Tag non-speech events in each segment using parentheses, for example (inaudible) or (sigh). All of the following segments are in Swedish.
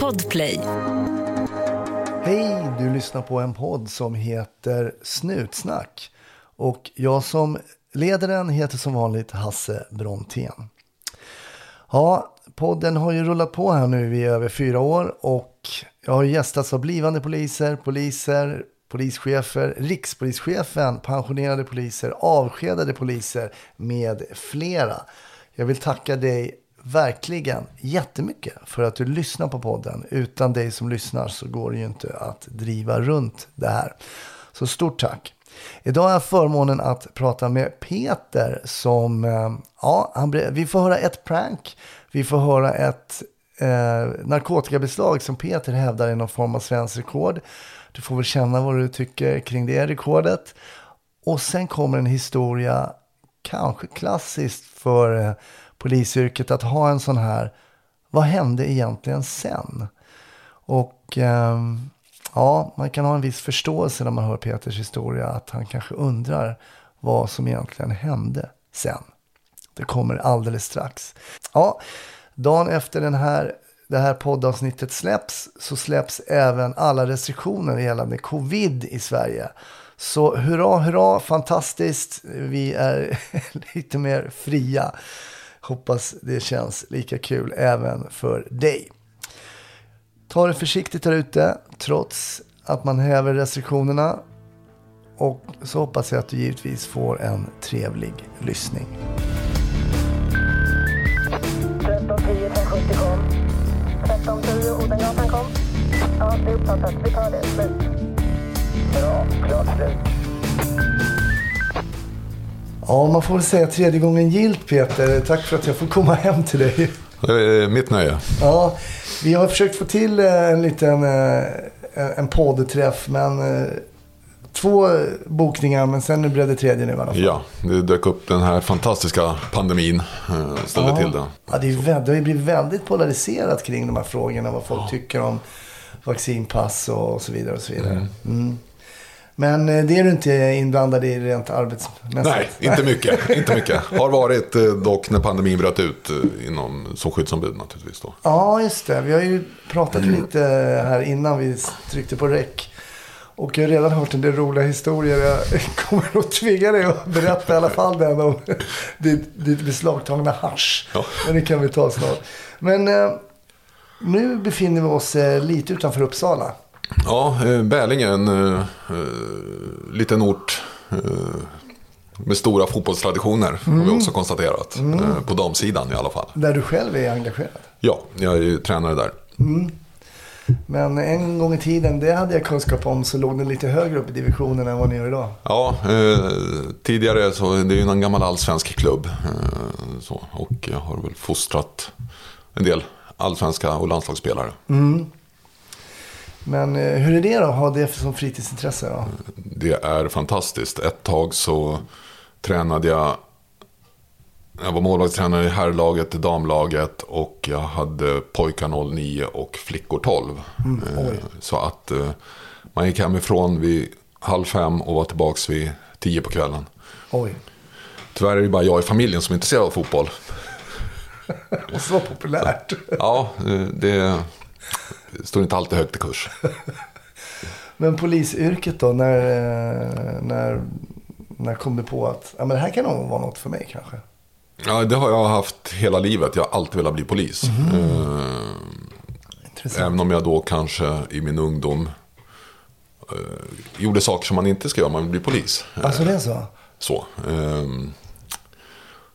Podplay. Hej, du lyssnar på en podd som heter Snutsnack. Och jag som leder den heter som vanligt Hasse Brontén. Ja, podden har ju rullat på här nu i över fyra år och jag har gästats av blivande poliser, poliser, polischefer, rikspolischefen, pensionerade poliser, avskedade poliser med flera. Jag vill tacka dig verkligen jättemycket för att du lyssnar på podden. Utan dig som lyssnar så går det ju inte att driva runt det här. Så stort tack. Idag har jag förmånen att prata med Peter som, eh, ja, han, vi får höra ett prank. Vi får höra ett eh, narkotikabeslag som Peter hävdar är någon form av svensk rekord. Du får väl känna vad du tycker kring det rekordet. Och sen kommer en historia, kanske klassiskt för eh, polisyrket, att ha en sån här, vad hände egentligen sen? Och eh, ja, man kan ha en viss förståelse när man hör Peters historia, att han kanske undrar vad som egentligen hände sen. Det kommer alldeles strax. Ja, dagen efter den här det här poddavsnittet släpps så släpps även alla restriktioner gällande covid i Sverige. Så hurra, hurra, fantastiskt. Vi är (laughs) lite mer fria. Hoppas det känns lika kul även för dig. Ta det försiktigt där ute, trots att man häver restriktionerna. Och så hoppas jag att du givetvis får en trevlig lyssning. 1310 1070 kom. 1310 Odengatan kom. Ja, det är uppfattat. Vi tar det. Slut. Bra. Klart slut. Ja, man får väl säga tredje gången gilt Peter. Tack för att jag får komma hem till dig. Mitt nöje. Ja, vi har försökt få till eh, en liten eh, en poddträff, men eh, två bokningar, men sen blev det tredje nu i alla fall. Ja, det dök upp den här fantastiska pandemin. Ställde ja. till det. Ja, det, är, det har ju blivit väldigt polariserat kring de här frågorna. Vad folk ja. tycker om vaccinpass och så vidare. och så vidare. Mm. Men det är du inte inblandad i rent arbetsmässigt? Nej, inte (laughs) mycket. inte mycket. Har varit dock när pandemin bröt ut inom, som skyddsombud naturligtvis. Då. Ja, just det. Vi har ju pratat mm. lite här innan vi tryckte på räck. Och jag har redan hört en del roliga historier. Jag (laughs) kommer nog tvinga dig att berätta i alla fall den om (laughs) ditt, ditt beslagtagna hasch. Ja. Men det kan vi ta snart. Men eh, nu befinner vi oss eh, lite utanför Uppsala. Ja, eh, Bälinge, en eh, liten ort eh, med stora fotbollstraditioner. Mm. Har vi också konstaterat. Mm. Eh, på damsidan i alla fall. Där du själv är engagerad? Ja, jag är ju tränare där. Mm. Men en gång i tiden, det hade jag kunskap om, så låg den lite högre upp i divisionen än vad ni gör idag. Ja, eh, tidigare så det är ju en gammal allsvensk klubb. Eh, så, och jag har väl fostrat en del allsvenska och landslagsspelare. Mm. Men eh, hur är det då, att ha det som fritidsintresse? Då? Det är fantastiskt. Ett tag så tränade jag jag var målvaktstränare i herrlaget, damlaget och jag hade pojkar 09 och flickor 12. Mm, eh, så att eh, man gick hemifrån vid halv fem och var tillbaka vid tio på kvällen. Oj. Tyvärr är det bara jag i familjen som är intresserad av fotboll. (laughs) Det måste vara populärt. Så, ja, det står inte alltid högt i kurs. (laughs) Men polisyrket då, när, när, när kom du på att ja, men det här kan nog vara något för mig kanske? Ja, det har jag haft hela livet. Jag har alltid velat bli polis. Mm. Eh, även om jag då kanske i min ungdom eh, gjorde saker som man inte ska göra om man vill bli polis. Alltså det är så? Så. Eh,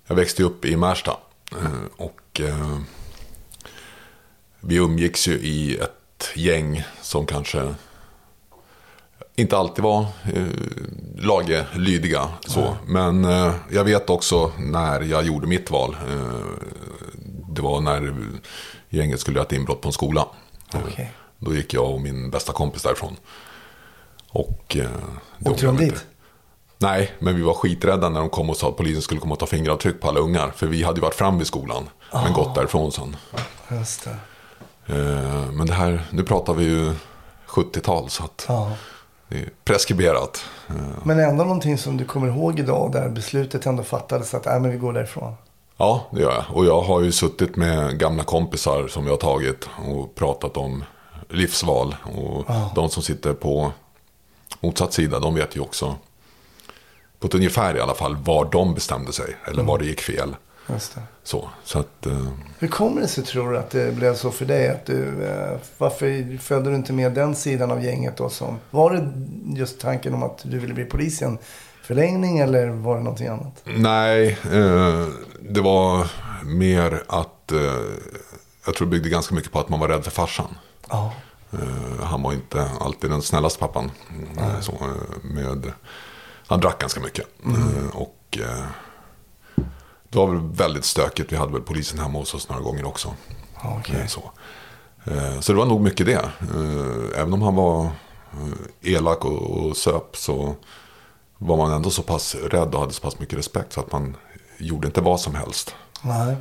jag växte upp i Märsta. Eh, och eh, vi umgicks ju i ett gäng som kanske inte alltid var eh, laglydiga. Så. Mm. Men eh, jag vet också när jag gjorde mitt val. Eh, det var när gänget skulle göra ett inbrott på en skola. Okay. Då gick jag och min bästa kompis därifrån. Och, eh, Åkte de dit? Nej, men vi var skiträdda när de kom och sa att polisen skulle komma och ta fingeravtryck på alla ungar. För vi hade ju varit fram i skolan, oh. men gått därifrån sen. Just det. Eh, men det här, nu pratar vi ju 70-tal så att... Oh. Det är preskriberat. Men ändå någonting som du kommer ihåg idag där beslutet ändå fattades att äh, men vi går därifrån. Ja, det gör jag. Och jag har ju suttit med gamla kompisar som jag har tagit och pratat om livsval. Och Ja. de som sitter på motsatt sida, de vet ju också på ett ungefär i alla fall var de bestämde sig. Eller var det gick fel. Så, så att, eh, Hur kommer det sig tror du att det blev så för dig? Att du, eh, varför följde du inte med den sidan av gänget då? Som, var det just tanken om att du ville bli polis i en förlängning eller var det någonting annat? nej, eh, det var mer att eh, jag tror det byggde ganska mycket på att man var rädd för farsan. Ja. Eh, han var inte alltid den snällaste pappan. Eh, Så, eh, med, han drack ganska mycket. Eh, Och det var väl väldigt stökigt. Vi hade väl polisen hemma hos oss några gånger också. Okej. Eh, Så. Eh, så det var nog mycket det. Eh, Även om han var elak och, och söp så var man ändå så pass rädd och hade så pass mycket respekt så att man gjorde inte vad som helst. Nej.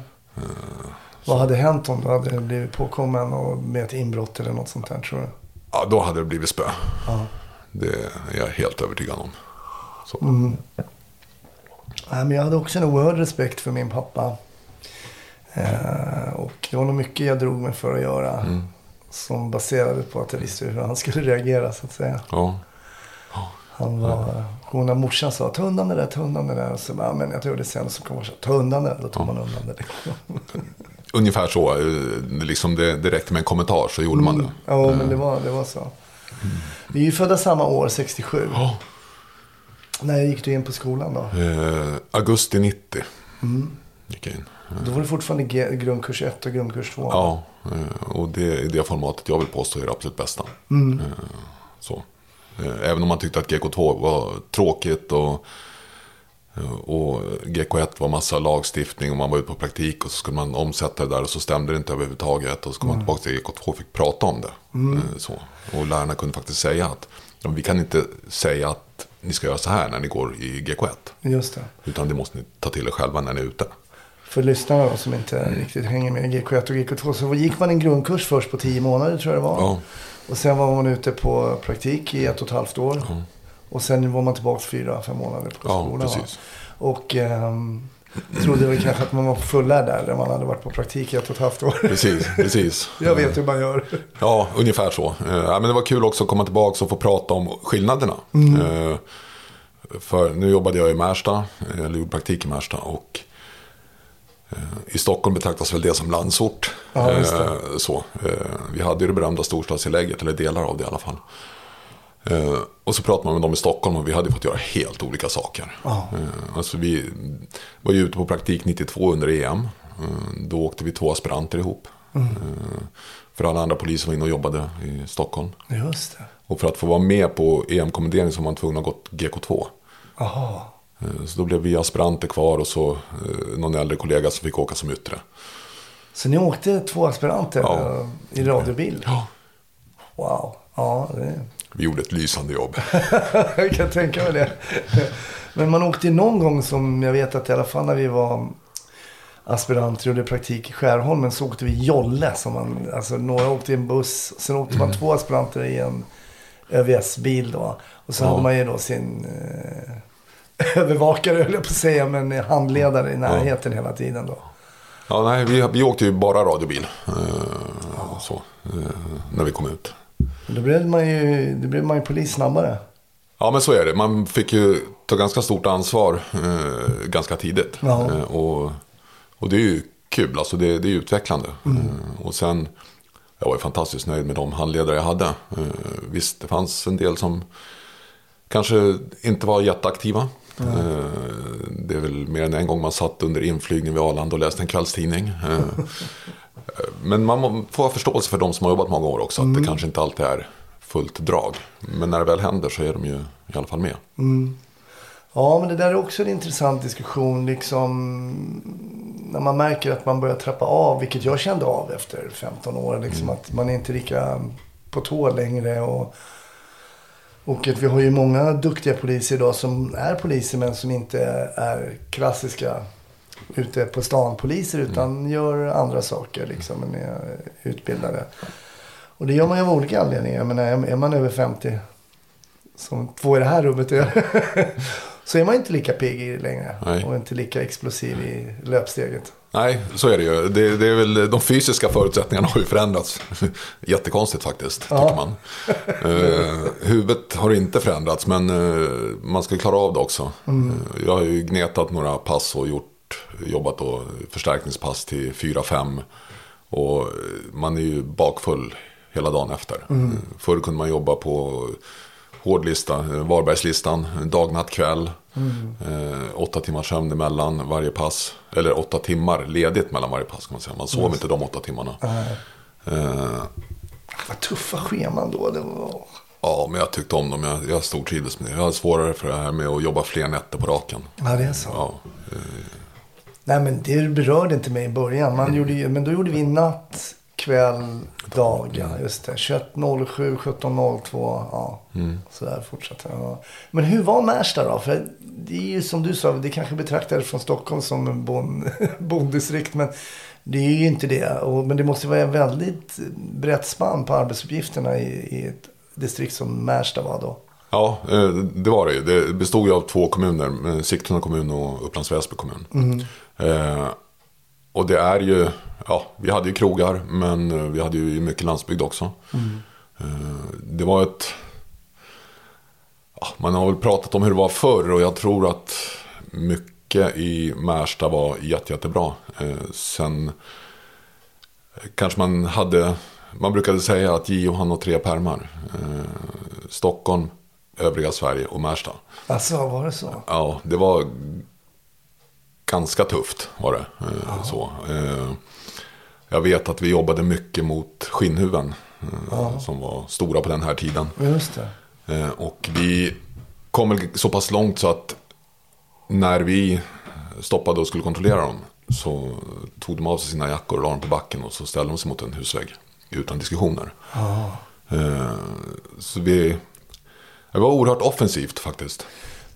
Vad hade hänt om du hade blivit påkommen och med ett inbrott eller något sånt där tror du? Ja, då hade det blivit spö. Ja. Det är jag helt övertygad om. Så. Nej, men jag hade också en oerhörd respekt för min pappa. Eh, och det var nog mycket jag drog mig för att göra. Som baserade på att jag visste hur han skulle reagera så att säga. Ja. Han var, hon när morsan sa ta undan det där, ta undan det där. Och så bara, "Ja, men jag tror det sen. Så kom morsan, ta undan det. Då tog man undan det. (laughs) Ungefär så. eh, Liksom det, det räckte med en kommentar så gjorde man det. Ja, men det var, det var så. Vi är ju födda samma år, 67. Ja. När gick du in på skolan då? Eh, augusti 90 gick jag in. Då var det fortfarande grundkurs 1 och grundkurs 2. Ja, eh, och det är det formatet jag vill påstå är det absolut bästa. Mm. Eh, Så. Eh, Även om man tyckte att GK2 var tråkigt och, och GK1 var massa lagstiftning och man var ute på praktik och så skulle man omsätta det där och så stämde det inte överhuvudtaget. Och så kom man tillbaka till GK2 och fick prata om det. Eh, Så. Och lärarna kunde faktiskt säga att "Ja, vi kan inte säga att ni ska göra så här när ni går i GK1. Just det. Utan det måste ni ta till er själva när ni är ute. För lyssnarna som inte Mm. riktigt hänger med i GK1 och GK2. Så gick man en grundkurs först på 10 månader tror jag det var. Ja. Och sen var man ute på praktik i ett och ett halvt år. Och sen var man tillbaka fyra, fem månader på Ja, skolan. va? precis. Och ehm, trodde väl kanske att man var fullärd där. Där man hade varit på praktik i ett och ett halvt år. Precis, precis. (laughs) Jag vet hur man gör. Ja, ungefär så. Eh, ja, men det var kul också att komma tillbaka och få prata om skillnaderna. Mm. Eh, För nu jobbade jag i Märsta, eh, eller gjorde praktik i Märsta. Och i Stockholm betraktas väl det som landsort. Ja, det. Så. Vi hade ju det berömda storstadstillägget, eller delar av det i alla fall. Eh, Och så pratade man med dem i Stockholm och vi hade fått göra helt olika saker. Eh, Alltså vi var ju ute på praktik 92 under EM. Eh, Då åkte vi två aspiranter ihop. Mm. För alla andra poliser var inne och jobbade i Stockholm. Just det. Och för att få vara med på EM-kommendering så var man tvungen att ha gått GK2. Jaha. Eh, Så då blev vi aspiranter kvar och så någon äldre kollega som fick åka som yttre. Så ni åkte två aspiranter Ja. i radiobil? Ja. Wow. Ja, det... Vi gjorde ett lysande jobb. (laughs) jag kan tänka mig det. Men man åkte ju någon gång som jag vet att i alla fall när vi var aspiranter och gjorde praktik i Skärholmen så åkte vi jolle. Som man, alltså några åkte i en buss. Sen åkte man två aspiranter i en ÖVS-bil då. Och så Ja. hade man ju då sin eh, (laughs) övervakare höll jag på att säga. Men handledare i närheten hela tiden då. Ja, nej, vi, vi åkte ju bara radiobil. Eh, Så, eh, när vi kom ut. Då blev man ju, då blev man ju polis snabbare. Ja, men så är det. Man fick ju ta ganska stort ansvar eh, ganska tidigt. Eh, och, och det är ju kul, alltså det, det är utvecklande. Eh, och sen, jag var ju fantastiskt nöjd med de handledare jag hade. Eh, visst, det fanns en del som kanske inte var jätteaktiva. Eh, det är väl mer än en gång man satt under inflygning vid Arlanda och läste en kvällstidning. (laughs) Men man får ha förståelse för de som har jobbat många år också. Att det kanske inte alltid är fullt drag. Men när det väl händer så är de ju i alla fall med. Ja, men det där är också en intressant diskussion. Liksom, när man märker att man börjar trappa av, vilket jag kände av efter 15 år. Liksom, Att man är inte lika på tå längre. Och, och att vi har ju många duktiga poliser idag som är poliser men som inte är klassiska ute på stan poliser utan gör andra saker liksom, men är utbildade. Och det gör man ju av olika anledningar. Jag menar, är man över 50 som två i det här rummet är. (laughs) så är man inte lika pigg längre. Nej. Och inte lika explosiv i löpsteget. Nej, så är det ju. Det, det är väl, de fysiska förutsättningarna har ju förändrats. (laughs) Jättekonstigt faktiskt, Ja. tycker man. Eh, huvudet har inte förändrats, men eh, man ska klara av det också. Mm. Eh, jag har ju gnetat några pass och gjort, jobbat då förstärkningspass till 4-5. Och eh, man är ju bakfull hela dagen efter. Mm. Eh, Förr kunde man jobba på hårdlista, eh, Varbergslistan, dag, natt, kväll. Mm. Eh, åtta timmars sömn emellan varje pass. Eller åtta timmar ledigt mellan varje pass kan man säga. Man sov inte de åtta timmarna. Nej. Eh, Vad tuffa scheman då. Det var... ja, men jag tyckte om dem. Jag, jag stortrivdes med det. Jag hade svårare för det här med att jobba fler nätter på raken. Ja, det är så. Ja, Nej, men det berörde inte mig i början. Man gjorde ju, men då gjorde vi natt, kväll, dag. Ja, just det. 21.07, 17.02. Ja, så där fortsatte. Ja. Men hur var Märsta då? För det är ju som du sa, det kanske betraktades från Stockholm som en bond, (laughs) bonddistrikt. Men det är ju inte det. Och, men det måste vara en väldigt brett spann på arbetsuppgifterna i, i ett distrikt som Märsta var då. ja eh, det var det ju. Det bestod ju av två kommuner. eh, Sigtuna kommun och Upplands Väsby kommun. Eh, och det är ju, ja, vi hade ju krogar. Men eh, vi hade ju mycket landsbygd också. Eh, det var ett... Ja, man har väl pratat om hur det var förr och jag tror att mycket i Märsta var jätte, jättebra. Eh, sen kanske man hade, man brukade säga att Gio han har tre pärmar. Eh, Stockholm, övriga Sverige och Märsta. Alltså, var det så? Ja, det var ganska tufft var det. Eh, så. Eh, jag vet att vi jobbade mycket mot skinnhuven. Eh, Som var stora på den här tiden. Och vi kom väl så pass långt så att när vi stoppade och skulle kontrollera dem så tog de av sig sina jackor och la dem på backen och så ställde de sig mot en husvägg utan diskussioner. Ja. Så vi, det var oerhört offensivt faktiskt.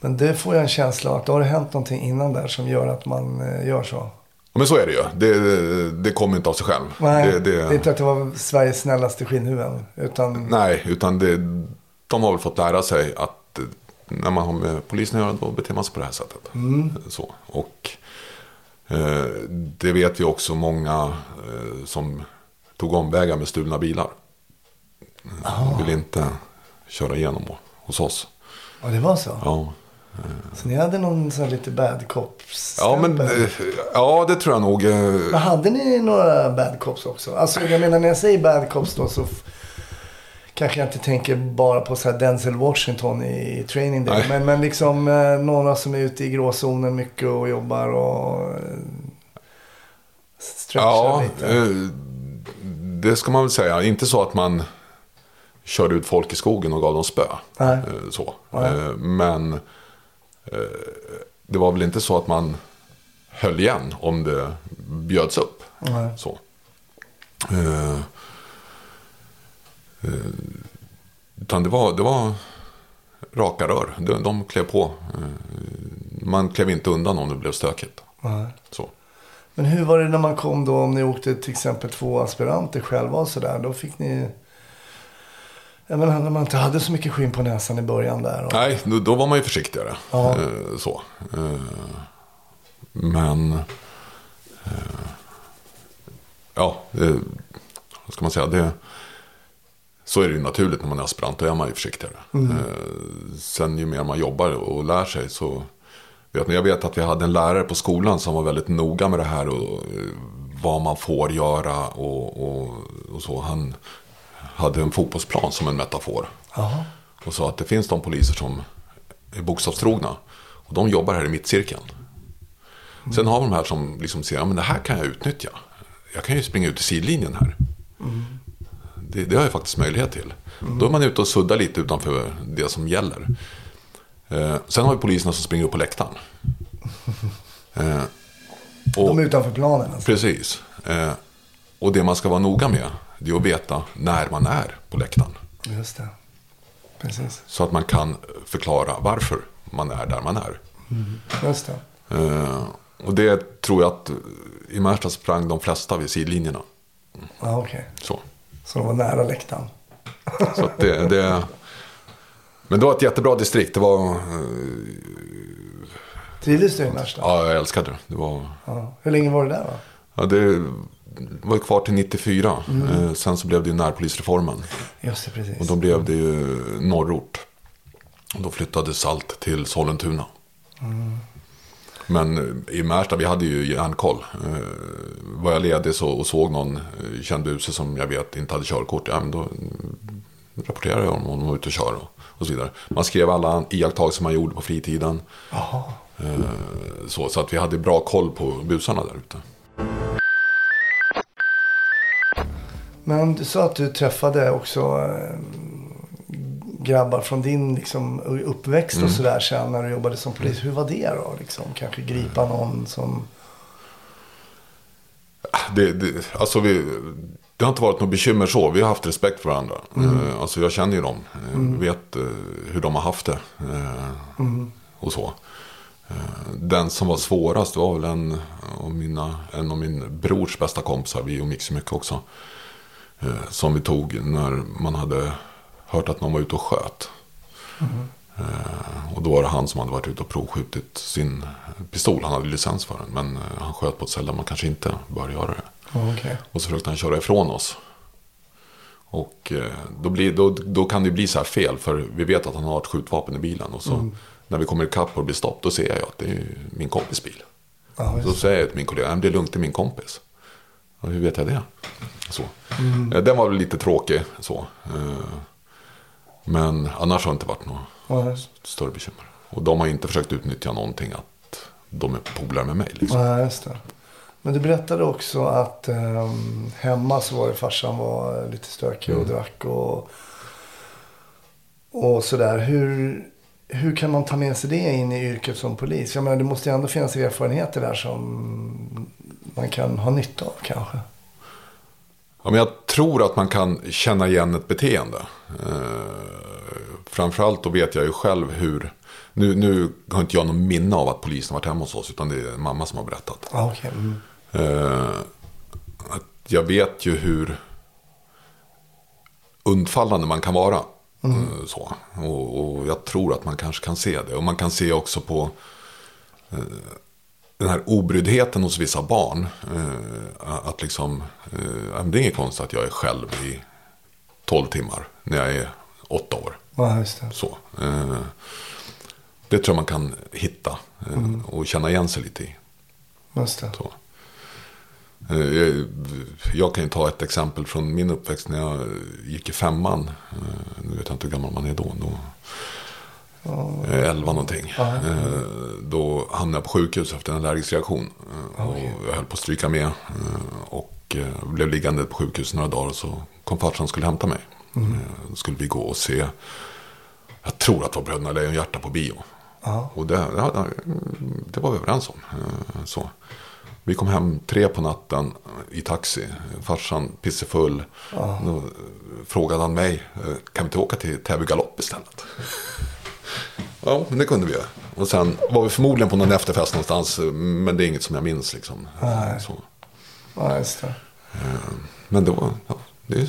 Men det får jag en känsla av att det har hänt någonting innan där som gör att man eh, gör så. Men så är det ju. Det, det kommer inte av sig själv. Nej, det, det, det, är inte att det var Sveriges snällaste skinnhuvuden. Utan, Nej, utan det, de har väl fått lära sig att eh, när man har med polisen att göra då beter man sig på det här sättet. Så. Och eh, det vet vi också många eh, som tog omvägar med stulna bilar. De vill inte köra igenom hos oss. ja, det var så. Ja, Så ni hade någon sån lite bad cops ja, men, eh, ja det tror jag nog. eh, Men hade ni några bad cops också? Alltså jag menar när jag säger bad cops då så kanske jag inte tänker bara på så här Denzel Washington i, i Training Day. Nej. Men, men liksom eh, några som är ute i gråzonen mycket och jobbar och eh, stretchar Ja, lite. eh, det ska man väl säga. Inte så att man körde ut folk i skogen och gav dem spö. Nej. Eh, Så. Nej. Eh, Men eh, det var väl inte så att man höll igen om det bjöds upp. Nej. Så. Eh, eh, Utan det var, det var raka rör. De, de klev på. Eh, Man klev inte undan om det blev stökigt. Nej. Så. Men hur var det när man kom då om ni åkte till exempel två aspiranter själva och sådär. Då fick ni... Jag menar när man inte hade så mycket skinn på näsan i början där. Och... Nej, då, var man ju försiktigare. Ja. Eh, så. Eh, men... Eh, ja, det, vad ska man säga? Det, så är det ju naturligt när man är aspirant. Då är man ju försiktigare. Eh, sen ju mer man jobbar och lär sig så... Vet ni, jag vet att vi hade en lärare på skolan som var väldigt noga med det här. Och, vad man får göra och, och, och så. Han hade en fotbollsplan som en metafor. Jaha. Och sa att det finns de poliser som är bokstavstrogna. Och de jobbar här i mittcirkeln. Sen har vi de här som liksom ser, ja men det här kan jag utnyttja. Jag kan ju springa ut i sidlinjen här. Det, det har jag faktiskt möjlighet till. Då är man ute och suddar lite utanför det som gäller. Eh, sen har vi poliserna som springer upp på läktaren. (laughs) Eh, och, De är utanför planen alltså. Precis. Eh, och det man ska vara noga med, det är att veta när man är på läktaren. Just det. Precis. Så att man kan förklara varför man är där man är. Just det. Eh, och det tror jag att i Märsta sprang de flesta vid sidlinjerna. Ja, okej. Så. Så de var nära läktaren. Så det, det, men det var ett jättebra distrikt. Det var, eh, Trivdes du i Märsta? Ja, jag älskade det. det var... Ja. Hur länge var du där då? Ja, det var kvar till 94. Eh, sen så blev det ju närpolisreformen. Just det, precis. Och då blev det ju norrort. Och då flyttades allt till Sollentuna. Men eh, i Märsta, vi hade ju järnkoll. Eh, var jag ledig så, och såg någon känd buse som jag vet inte hade körkort. Ja, men då mm, rapporterade jag om hon var ute och kör och, och så vidare. Man skrev alla iakttagelser man gjorde på fritiden. Jaha. Eh, så, så att vi hade bra koll på busarna där ute. Men du sa att du träffade också eh, grabbar från din liksom, uppväxt Mm. och sådär sen när du jobbade som polis. Hur var det då? Liksom, kanske gripa någon som... Det, det, alltså vi, det har inte varit något bekymmer så. Vi har haft respekt för varandra. Eh, alltså jag känner ju dem. Eh, Vet eh, hur de har haft det. Eh, Och så. Eh, den som var svårast var väl en av, mina, en av min brors bästa kompisar. Vi umgicks ju mycket också. Eh, som vi tog när man hade hört att någon var ute och sköt. Eh, och då var det han som hade varit ute och provskjutit sin pistol. Han hade licens för den. Men han sköt på ett ställe där man kanske inte bör göra det. Okej. Och så försökte han köra ifrån oss. Och då, blir, då, då kan det bli så här fel. För vi vet att han har ett skjutvapen i bilen. Och så när vi kommer ikapp och blir stopp. Då ser jag att det är min kompis bil. Ja, just. säger jag till min kollega. "Nej, men Det är lugnt, det är min kompis. Och hur vet jag det? Så. Eh, Den var väl lite tråkig. Så. Eh, Men annars har det inte varit något Ja, större bekymmer. Och de har inte försökt utnyttja någonting att de är polare med mig. Liksom. Ja, det. Men du berättade också att ehm, hemma så var det farsan var lite stökig och drack och, och sådär. Hur, hur kan man ta med sig det in i yrket som polis? Jag menar, det måste ju ändå finnas erfarenheter där som man kan ha nytta av kanske. Ja, men jag tror att man kan känna igen ett beteende. Eh, framförallt då vet jag ju själv hur... Nu, nu har inte jag någon minne av att polisen varit hemma hos oss. Utan det är mamma som har berättat. Ja, okej. Mm. Eh, att jag vet ju hur undfallande man kan vara. Eh, så. Och, och jag tror att man kanske kan se det. Och man kan se också på eh, den här obryddheten hos vissa barn. Eh, att liksom, eh, det är inget konstigt att jag är själv i 12 timmar när jag är 8 år. Ja, just det. Så. Eh, det tror jag man kan hitta eh, och känna igen sig lite i. Just det. Så. Eh, Jag, kan ju ta ett exempel från min uppväxt när jag gick i femman. Eh, Nu vet jag inte hur gammal man är då. då eh, 11 någonting. Ja. Då hamnade jag på sjukhus efter en allergisk reaktion. Och jag höll på att stryka med. Och blev liggande på sjukhus några dagar. Och så kom farsan och skulle hämta mig. Eh, Då skulle vi gå och se. Jag tror att det var Bröderna Lejonhjärta på bio. Ja. Och det, ja, det var vi överens om. Så. Vi kom hem tre på natten i taxi. Farsan pissefull. Då frågade han mig. eh, Kan vi inte åka till Täby galopp istället? (laughs) Ja, men det kunde vi göra. Och sen var vi förmodligen på någon efterfest någonstans. eh, Men det är inget som jag minns liksom. Nej. Så. Ja, just det. Men var, ja, det är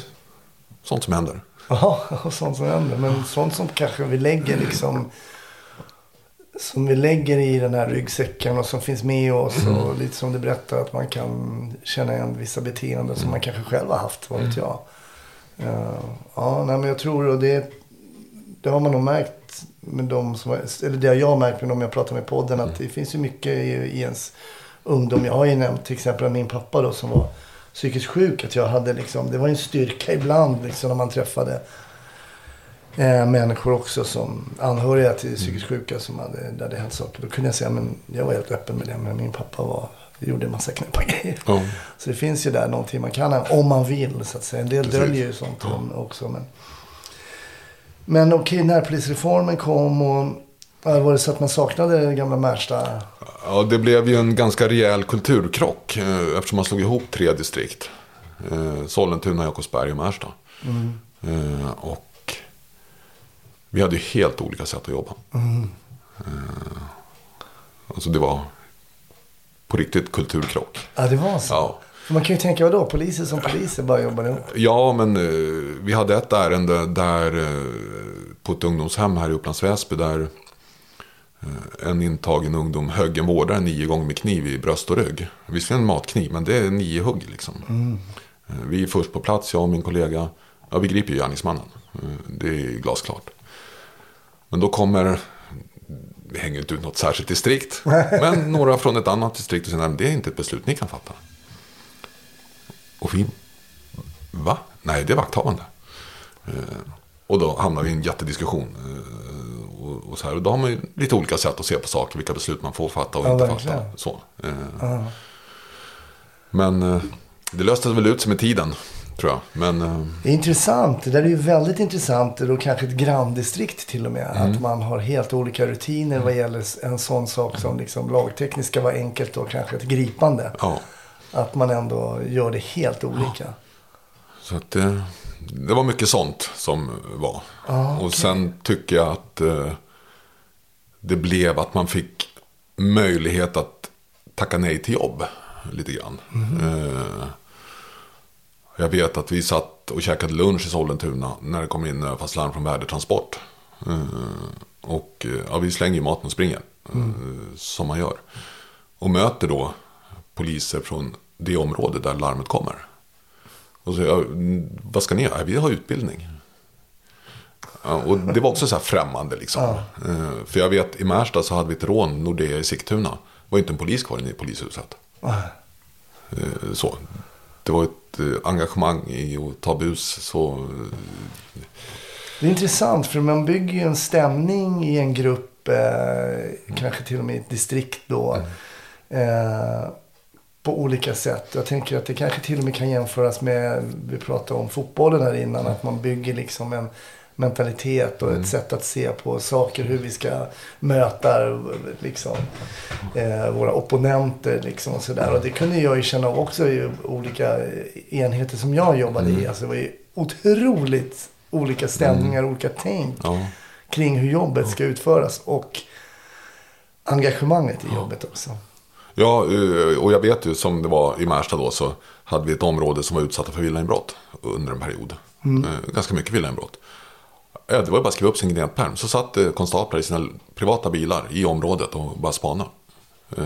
sånt som händer. Ja, (laughs) sånt som händer. Men sånt som kanske vi lägger liksom. Som vi lägger i den här ryggsäcken och som finns med oss. Och lite som du berättar att man kan känna igen vissa beteenden som man kanske själv har haft. Vad vet jag. Eh, ja, nej, men jag tror och det, det har man nog märkt med de som, eller det har jag märkt med de jag pratar med i podden. Att det finns ju mycket i, i ens ungdom. Jag har ju nämnt till exempel min pappa då som var psykiskt sjuk. Att jag hade liksom, det var en styrka ibland liksom när man träffade eh, människor också som anhöriga till psykiskt sjuka som hade, där det hänt saker. Då kunde jag säga, men jag var helt öppen med det. Men min pappa var, gjorde en massa knäppa (laughs) grejer. Ja. Så det finns ju där någonting man kan, om man vill så att säga. En del Precis. döljer ju sånt också. Men, men okej, närpolisreformen kom och var det så att man saknade det gamla Märsta? Ja, det blev ju en ganska rejäl kulturkrock eh, eftersom man slog ihop tre distrikt. Eh, Sollentuna, Jakobsberg och Märsta. Eh, och vi hade ju helt olika sätt att jobba. Eh, alltså det var på riktigt kulturkrock. Ja, det var så. Ja. Man kan ju tänka, vadå? Poliser som poliser bara jobbar ihop. Ja, men eh, vi hade ett ärende där eh, på ett ungdomshem här i Upplands Väsby där Eh, En intagen ungdom högg en vårdare nio gånger med kniv i bröst och rygg. Visserligen en matkniv, men det är nio hugg liksom. Eh, Vi är först på plats, jag och min kollega. Ja, vi griper ju gärningsmannen. Eh, Det är glasklart. Men då kommer, vi hänger inte ut något särskilt distrikt. Men några från ett annat distrikt och säger, "Nej, det är inte ett beslut ni kan fatta. Och vi, va? Nej, det är vakthavande. Eh, Och då hamnar vi i en jättediskussion. Eh, Och, och, så här. och då har man ju lite olika sätt att se på saker, vilka beslut man får fatta och Ja, inte verkligen. fatta. Så. Eh, Men eh, det löste väl ut sig med tiden, tror jag. Men eh, Det är intressant. Det där är ju väldigt intressant. Och kanske ett granndistrikt till och med. Att man har helt olika rutiner vad gäller en sån sak som liksom lagtekniskt ska vara enkelt och kanske ett gripande. ja, Att man ändå gör det helt olika. så att det, det var mycket sånt som var. Ja, Och okej. sen tycker jag att eh, det blev att man fick möjlighet att tacka nej till jobb lite grann. Eh, jag vet att vi satt och käkade lunch i Sollentuna när det kom in fast larm från värdetransport. Eh, och eh, ja, vi slänger ju maten och springer, eh, som man gör. Och möter då poliser från det område där larmet kommer. Och så "Mm, vad ska ni göra? Vi har utbildning. Ja, och det var också så här främmande liksom. Eh, För jag vet, i Märsta så hade vi ett rån, Nordea i Sigtuna. Det var inte en polis kvar inne i polishuset. Eh, Så. Det var ett eh, engagemang i att ta bus. Så, eh, Det är intressant för man bygger ju en stämning i en grupp. Eh, kanske till och med i ett distrikt då. Eh, på olika sätt. Jag tänker att det kanske till och med kan jämföras med, vi pratade om fotbollen här innan, att man bygger liksom en mentalitet och ett sätt att se på saker, hur vi ska möta liksom, eh, våra opponenter. Liksom, och, så där. och det kunde jag ju känna också i olika enheter som jag jobbade i. Alltså, det var ju otroligt olika stämningar, olika tänk ja. kring hur jobbet ska utföras. Och engagemanget i jobbet också. ja, eh, och jag vet ju som det var i Märsta då så hade vi ett område som var utsatta för villainbrott under en period. Eh, Ganska mycket villainbrott. Ja, det var ju bara att skriva upp sin gnetpärm. Så satt eh, konstaplar i sina privata bilar i området och bara spana. Eh,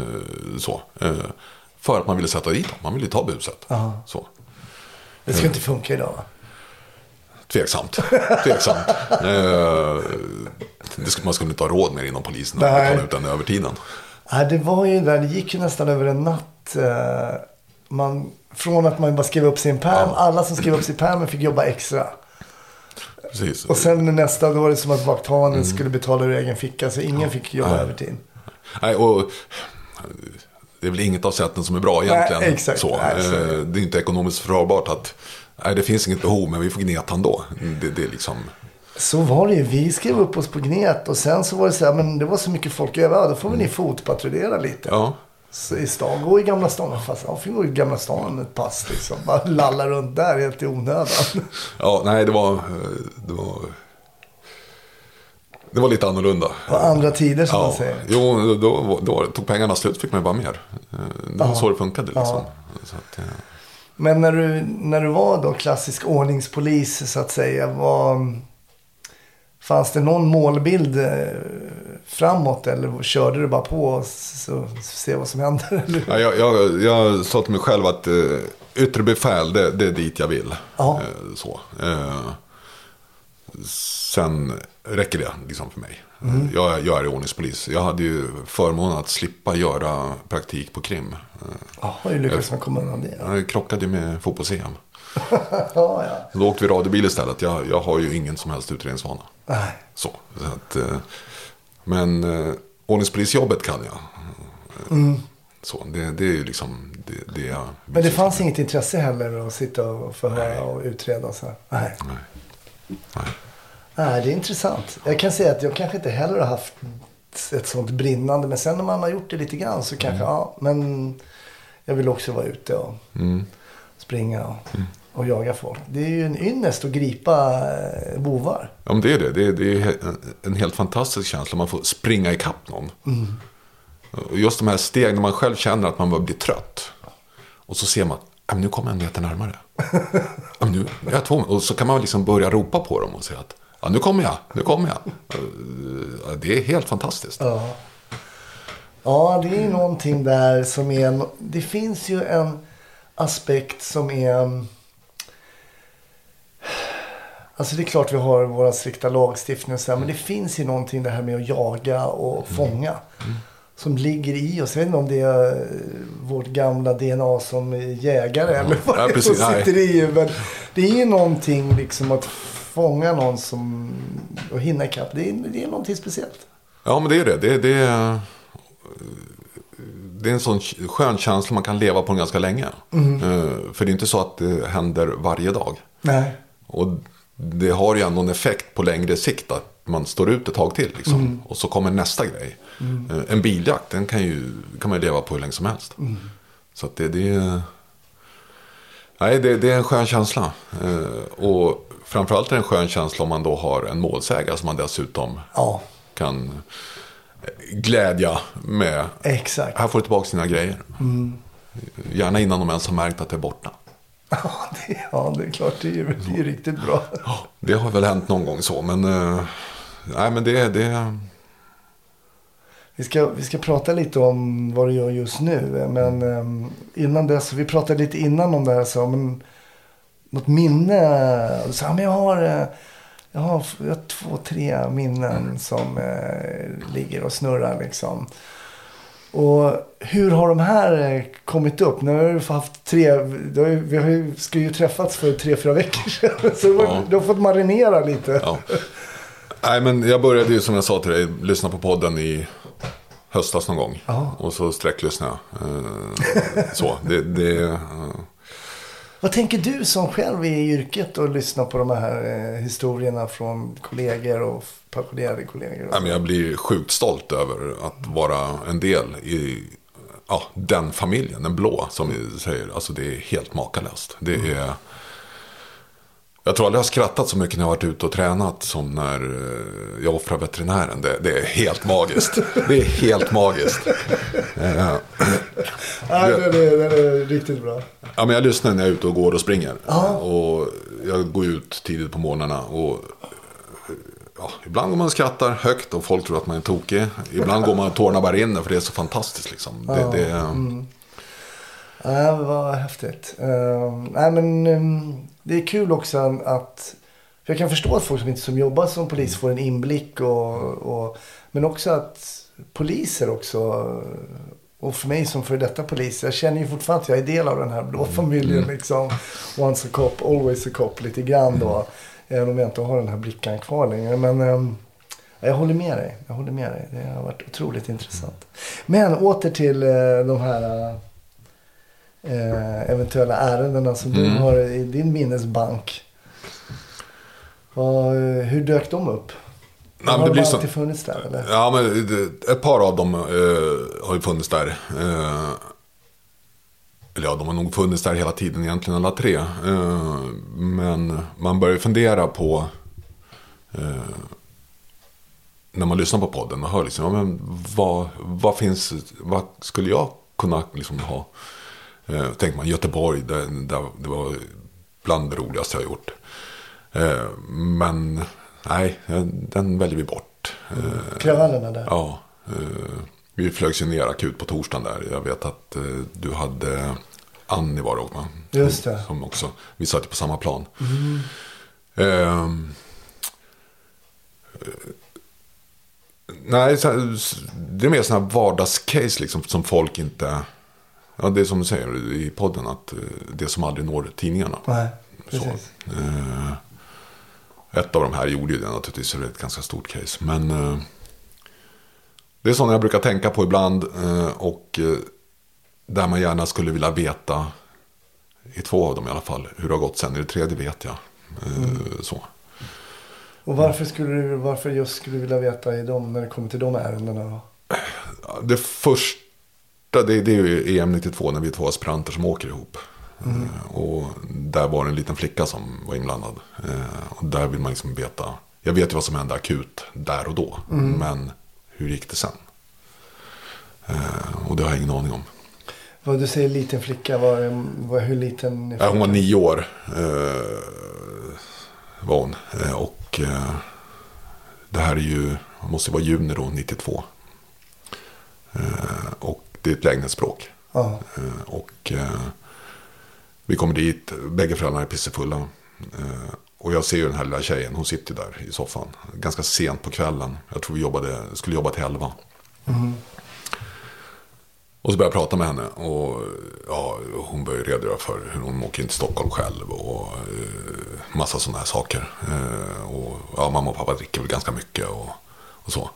Så. Eh, För att man ville sätta dit dem. Man ville ta buset. Ja. Så. Det ska inte funka idag va? Tveksamt. Tveksamt. (laughs) Det skulle, man skulle inte ha råd med inom polisen. Att betala ut den övertiden. Nej, det var ju där, det gick ju nästan över en natt. Man, från att man bara skrev upp sin pärm, alla som skrev upp sin pärm fick jobba extra. Precis. Och sen nästa, då var det som att vakthavanden skulle betala ur egen ficka. Så ingen fick jobba Nej. övertid. Nej, och det är väl inget av sätten som är bra egentligen. Nej, exakt. Så. Nej, så är det. Eh, det är inte ekonomiskt försvarbart att nej, det finns inget behov men vi får gneta ändå. Det, det är liksom... Så var det ju. Vi skrev upp oss på Gnet och sen så var det så här, men det var så mycket folk över. Ja, Då får väl ni fotpatrullera lite. Ja, i stan, gå i Gamla stan. Fast jag fick gå i Gamla stan ett pass liksom. Bara lalla runt där helt i onödan. (laughs) ja nej det var... eh, Det var, det var lite annorlunda. Och andra tider som man Ja, säger. jo, då, då tog pengarna slut fick man ju bara mer. Eh, Det var Ja. så det funkade liksom. Ja. Så att, eh, Men när du, när du var då klassisk ordningspolis så att säga. Var, fanns det någon målbild eh, framåt? Eller körde du bara på och se vad som händer? (laughs) Ja, jag, jag, jag sa till mig själv att eh, yttre befäl, det, det är dit jag vill. Eh, så. Eh, sen räcker det liksom för mig. Mm. Jag, jag är ordningspolis. Jag hade ju förmånen att slippa göra praktik på krim. Eh, Ja, hur lyckades man komma undan det? jag krockade med fotbolls-EM. (laughs) Ja, ja. Då åkte vi radiobil istället. Jag, jag har ju ingen som helst utredningsvana. Nej. Så, så att, eh, men eh, ordningspolisjobbet kan jag. Mm. Så, det, det är ju liksom det, det jag Men det fanns inget intresse heller att sitta och förhöra och utreda så här? Nej. Nej. Nej. Nej, det är intressant. Jag kan säga att jag kanske inte heller har haft ett sånt brinnande. Men sen när man har gjort det lite grann så kanske, ja. Men jag vill också vara ute och Mm. springa och, och jaga folk. Det är ju en ynnest att gripa eh, bovar. Ja, men det är det. Det är, det är en helt fantastisk känsla. Man får springa ikapp någon. Och just de här stegen när man själv känner att man börjar bli trött. Och så ser man, "Ja, men nu kommer en meter närmare. (laughs) Men nu, jag två, och så kan man liksom börja ropa på dem och säga att Ja, nu kommer jag, nu kommer jag. Det är helt fantastiskt. Ja. ja, det är ju någonting där som är... Det finns ju en aspekt som är... Alltså det är klart vi har våra strikta lagstiftningar så här, men det finns ju någonting det här med att jaga och fånga. Som ligger i oss. Jag vet inte om det är vårt gamla DNA som jägare eller vad Ja, det är som sitter i. Men det är ju någonting liksom att fånga någon som... Och hinna ikapp. Det är, det är någonting speciellt. Ja, men det är det. Det, det, är, det är en sån skön känsla man kan leva på ganska länge. Eh, För det är inte så att det händer varje dag. Nej. Och det har ju ändå en effekt på längre sikt att man står ut ett tag till. Liksom. Och så kommer nästa grej. Eh, En biljakt, den kan, ju, kan man ju leva på hur länge som helst. Så att det, det, är, nej, det, det är en skön känsla. Eh, Och framförallt är det en skön känsla om man då har en målsägare som man dessutom Ja, kan glädja med. exakt. Här får du tillbaka dina grejer. Gärna innan de ens har märkt att det är borta. Ja, det, ja, det är klart. Det är ju det är ju riktigt bra. Det har väl hänt någon gång så, men, eh, nej, men det, det, Vi ska, vi ska prata lite om vad du gör just nu. Men um, innan dess, vi pratade lite innan om det här. Så, men, något minne? Sa, ja, men jag har, eh, jag, har, jag har två, tre minnen som eh, ligger och snurrar liksom. Och hur har de här eh, kommit upp? Nu har du haft tre, vi har ju, ska ju träffats för tre, fyra veckor sedan. (laughs) Så Ja. du har fått marinera lite. ja. Nej, men jag började ju som jag sa till dig, lyssna på podden i höstas någon gång. Ja. Och så sträcklyssnade jag. Eh, så, det, det, eh, Vad tänker du som själv är i yrket och lyssnar på de här eh, historierna från kollegor och pensionerade kollegor? Nej, men jag blir sjukt stolt över att vara en del i ja, den familjen, den blå, som vi säger. Alltså det är helt makalöst. Det är... Jag tror aldrig jag har skrattat så mycket när jag varit ute och tränat som när eh, jag offrar veterinären. Det, det är helt magiskt. Det är helt magiskt. Eh, Nej, det, det, det är riktigt bra. Ja, men jag lyssnar när jag är ute och går och springer. Och jag går ut tidigt på morgnarna. Och ja, ibland går man och skrattar högt och folk tror att man är tokig. Ibland går man och tårna bara rinner för det är så fantastiskt. Liksom. Det, det, Ja, vad häftigt. Uh, nej, men um, det är kul också att... Jag kan förstå att folk som inte som jobbar som polis får en inblick. Och, och, men också att poliser också. Och för mig som för detta polis. Jag känner ju fortfarande att jag är del av den här blå familjen. Liksom. Once a cop, always a cop. Lite grann då. Även om jag inte har den här brickan kvar längre. Men um, jag håller med dig. Jag håller med dig. Det har varit otroligt intressant. Men åter till uh, de här... Uh, eh, eventuella ärendena som du Mm. har i din minnesbank. Hur dök de upp? men har de alltid så- funnits där eller? Ja, men ett par av dem eh, har ju funnits där. Eh, eller ja, de har nog funnits där hela tiden egentligen alla tre. Eh, men man börjar fundera på eh, när man lyssnar på podden och hör liksom, ja, men vad, vad finns, vad skulle jag kunna liksom ha? Eh, tänker man Göteborg, det, det, det var bland det roligaste jag gjort. Eh, men nej, den väljer vi bort. Eh, Kravallerna där? Ja, eh, vi flögs ju ner akut på torsdagen där. Jag vet att du hade Annie var det också? Just det. Som också, vi satt på samma plan. Ehm, eh, nej, så, det är mer sådana här vardagscase liksom, som folk inte... Ja, det är som du säger i podden, att eh, det som aldrig når tidningarna. Nej, Så. precis. Eh, ett av de här gjorde ju det naturligtvis, så det är ett ganska stort case. Men eh, det är sådana jag brukar tänka på ibland. Eh, och eh, där man gärna skulle vilja veta, i två av dem i alla fall, hur det har gått sen. I det tredje vet jag. Eh, så. Och varför, skulle du, varför just skulle du vilja veta i dem, när det kommer till de ärendena? Det första, det, det är ju EM 92 när vi är två aspiranter som åker ihop. Eh, och där var det en liten flicka som var inblandad. Eh, och där vill man liksom veta. Jag vet ju vad som hände akut där och då. Men hur gick det sen? Och det har jag ingen aning om. Vad du säger liten flicka, var, var, hur liten Ja, hon var nio år. Eh, var hon. Eh, och eh, det här är ju, det måste vara juni då, 92. Eh, och det är ett lägenhetsbråk. Ja. Eh, och vi kommer dit, bägge föräldrarna är pissefulla. Och jag ser ju den här lilla tjejen, hon sitter där i soffan. Ganska sent på kvällen. Jag tror vi jobbade, skulle jobba till elva. Och så börjar jag prata med henne. Och ja, hon börjar redogöra för hur hon åker in till Stockholm själv. Och eh, massa sådana här saker. Eh, och ja, mamma och pappa dricker väl ganska mycket och, och så.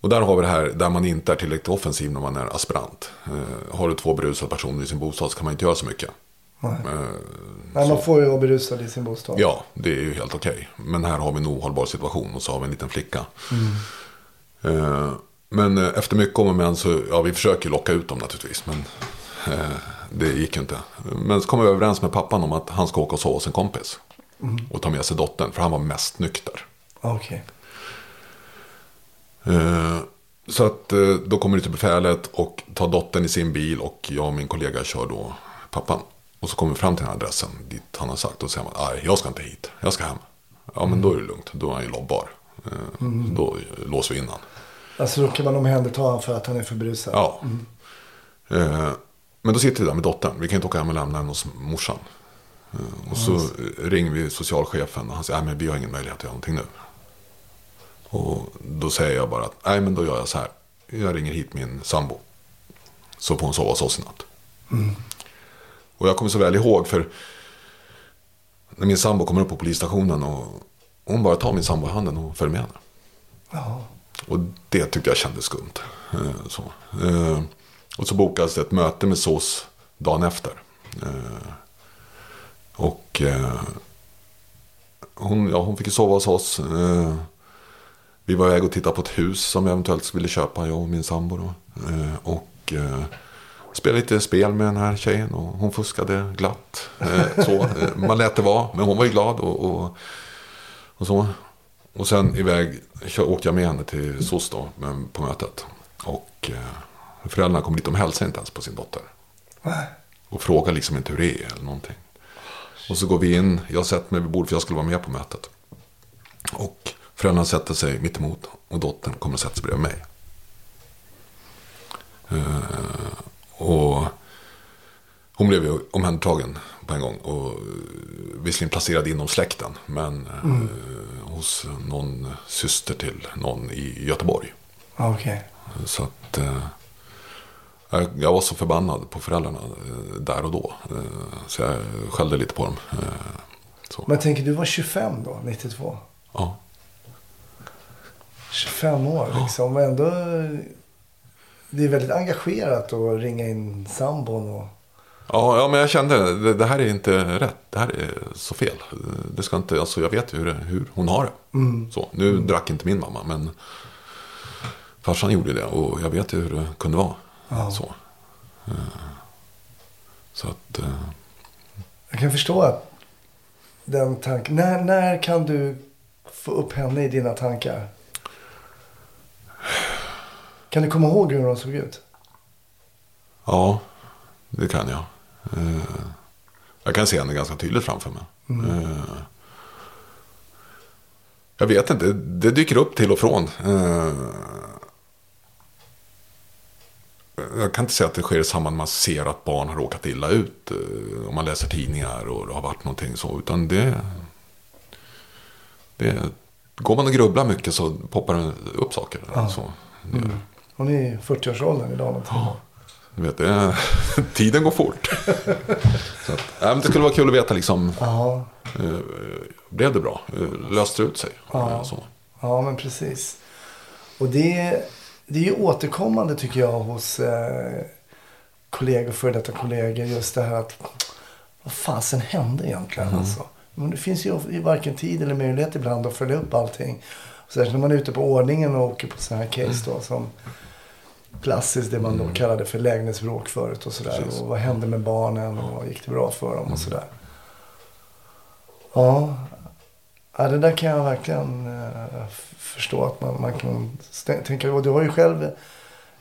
Och där har vi det här där man inte är tillräckligt offensiv när man är aspirant. Eh, har du två berusade personer i sin bostad så kan man inte göra så mycket. Nej. Eh, Nej, man får ju vara berusad i sin bostad. Ja, det är ju helt okej. Men här har vi en ohållbar situation och så har vi en liten flicka. Eh, men eh, efter mycket om och men så, ja vi försöker locka ut dem naturligtvis. Men eh, det gick ju inte. Men så kom vi överens med pappan om att han ska åka och sova hos en kompis. Och ta med sig dottern, för han var mest nykter. Okej. Eh, Så att eh, då kommer det till befälet och tar dottern i sin bil och jag och min kollega kör då pappan. Och så kommer vi fram till den här adressen dit han har sagt och säger man, nej jag ska inte hit, jag ska hem. Ja men då är det lugnt, då är han ju lobbar. Eh, Då låser vi in han. Alltså då kan man omhänderta honom för att han är för berusad. Ja. Eh, Men då sitter vi där med dottern, vi kan inte åka hem och lämna henne hos morsan. Eh, Och så ringer vi socialchefen och han säger, men vi har ingen möjlighet att göra någonting nu. Och då säger jag bara att, nej men då gör jag så här. Jag ringer hit min sambo. Så får hon sova hos oss i natt. Och jag kommer så väl ihåg för när min sambo kommer upp på polisstationen och hon bara tar min sambo i handen och följer med henne. Ja. Och det tyckte jag kändes skumt. Eh, så. Eh, och så bokades det ett möte med SOS dagen efter. Eh, och hon, ja, hon fick ju sova hos oss. Vi var iväg och tittade på ett hus som vi eventuellt ville köpa, jag och min sambo. Då. Och spelade lite spel med den här tjejen och hon fuskade glatt. Så. Man lät det vara, men hon var ju glad och, och, och så. Och sen iväg åkte jag med henne till SOS då, men på mötet. Och eh, föräldrarna kom dit, de hälsade inte ens på sin dotter. Nej. Och frågade liksom inte hur det är eller någonting. Och så går vi in, jag sätter mig vid bordet för jag skulle vara med på mötet. Och föräldrarna sätter sig mitt emot och dottern kommer och sätter sig bredvid mig. Eh, och hon blev ju omhändertagen på en gång. Och eh, visserligen placerad inom släkten. Men eh, hos någon syster till någon i Göteborg. Ja, Okej. Så att eh, jag- var så förbannad på föräldrarna där och då. Så jag skällde lite på dem. Så. Men tänker du var 25 då, 92? Ja. 25 år liksom. Men ändå... Det är väldigt engagerat att ringa in sambon och... Ja, ja, men jag kände det, det här är inte rätt. Det här är så fel. Det ska inte, alltså, jag vet hur, hur hon har det. Så, nu drack inte min mamma, men farsan gjorde det. Och jag vet ju hur det kunde vara. Ja. Så. Eh, så att... eh, Jag kan förstå att den tanken... När, när kan du få upp henne i dina tankar? Kan du komma ihåg hur hon såg ut? Ja, det kan jag. Eh, Jag kan se henne ganska tydligt framför mig. Eh, Jag vet inte, det dyker upp till och från. Eh, Jag kan inte säga att det sker i samband med att man ser att barn har råkat illa ut. Om man läser tidningar och det har varit någonting så. Utan det... det går man och grubblar mycket så poppar det upp saker. Ja. Så, det, det. Hon är i 40-årsåldern idag. någonting. Du vet, det, (laughs) tiden går fort. Så att, men det skulle vara kul att veta liksom. Ja, Eh, blev det bra? Eh, löste det ut sig? Ja. Så. ja, men precis. Och det, det är ju återkommande tycker jag hos eh, kollegor, före detta kollegor. Just det här att vad fasen hände egentligen? Alltså? Men det finns ju varken tid eller möjlighet ibland att följa upp allting. Särskilt när man är ute på ordningen och åker på sådana här case då. Som klassiskt det man då kallade för lägenhetsbråk förut och sådär. Precis. Och vad hände med barnen och gick det bra för dem och sådär. Ja, Ja, det där kan jag verkligen eh, förstå att man, man kan tänka. Och du har ju själv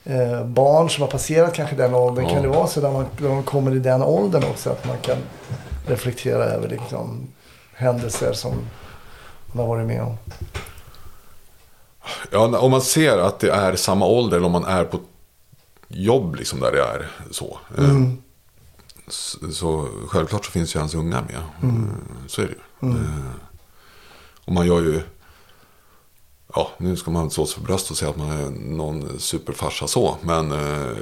eh, barn som har passerat kanske den åldern. Ja. Kan det vara så när man, när man kommer i den åldern också att man kan reflektera över liksom, händelser som han har varit med om? Ja, om man ser att det är samma ålder eller om man är på jobb liksom där det är så. Mm. Så, så, självklart så finns ju hans unga med. Mm. Så är det ju. Mm. Och man gör ju ja, nu ska man inte slå sig för bröstet och säga att man är någon superfarsa så. Men eh,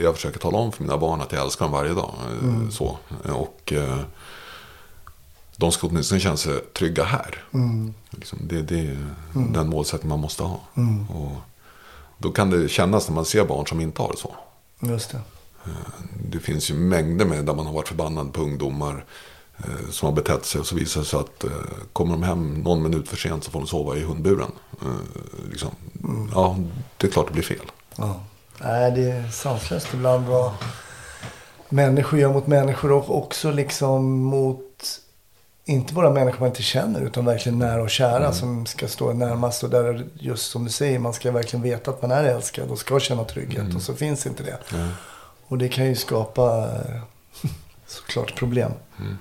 jag försöker tala om för mina barn att jag älskar dem varje dag. Eh, mm. Så. Och eh, de ska åtminstone känna sig trygga här. Mm. Liksom, det, det är mm. den målsättning man måste ha. Mm. Och då kan det kännas när man ser barn som inte har det så. Just det. Eh, det finns ju mängder med där man har varit förbannad på ungdomar Eh, som har betett sig. Och så visar det sig att eh, kommer de hem någon minut för sent så får de sova i hundburen. Liksom. Mm. Ja, det är klart det blir fel. Ja. Nej, det är sanslöst ibland vad människor gör mot människor och också liksom mot inte bara människor man inte känner utan verkligen nära och kära mm. som ska stå närmast. Och där just som du säger, man ska verkligen veta att man är älskad och ska känna trygghet. Mm. Och så finns inte det. Mm. Och det kan ju skapa (laughs) såklart problem. Mm.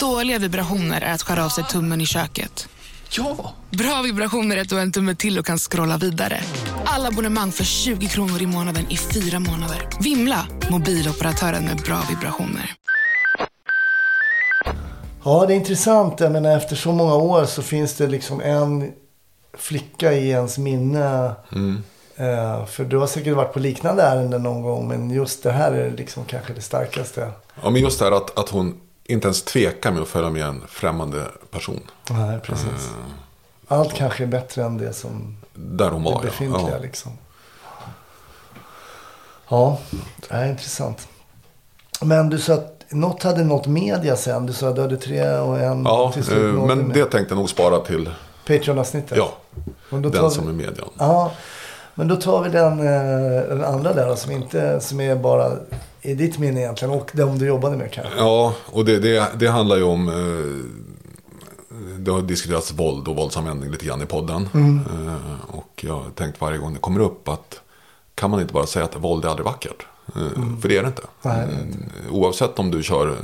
Dåliga vibrationer är att skära av sig tummen i köket. Ja! Bra vibrationer är att du har en tumme till och kan scrolla vidare. Alla abonnemang för 20 kronor i månaden i fyra månader. Vimla! Mobiloperatören med bra vibrationer. Ja, det är intressant. Jag menar, efter så många år så finns det liksom en flicka i ens minne. Mm. Uh, för du har säkert varit på liknande ärenden någon gång. Men just det här är liksom kanske det starkaste. Ja, men just det här att, att hon inte ens tvekar med att följa med en främmande person. Nej, precis. Uh, Allt kanske är bättre än det som Där hon var, det befintliga. Ja. Liksom. Ja, det är intressant. Men du sa att något hade nått media sen. Du sa att du hade tre och en Ja, till slut uh, men med. det tänkte jag nog spara till Patreon-avsnittet. Ja, den som är median. Ja, men då tar vi den, eh, den andra där som, inte, som är bara i ditt minne egentligen och de du jobbade med kanske. Ja, och det, det, det handlar ju om eh, det har diskuterats våld och våldsanvändning lite grann i podden. Mm. Eh, och jag har tänkt varje gång det kommer upp att kan man inte bara säga att våld är aldrig vackert? Mm. För det är det inte. Nej, det inte. Oavsett om du kör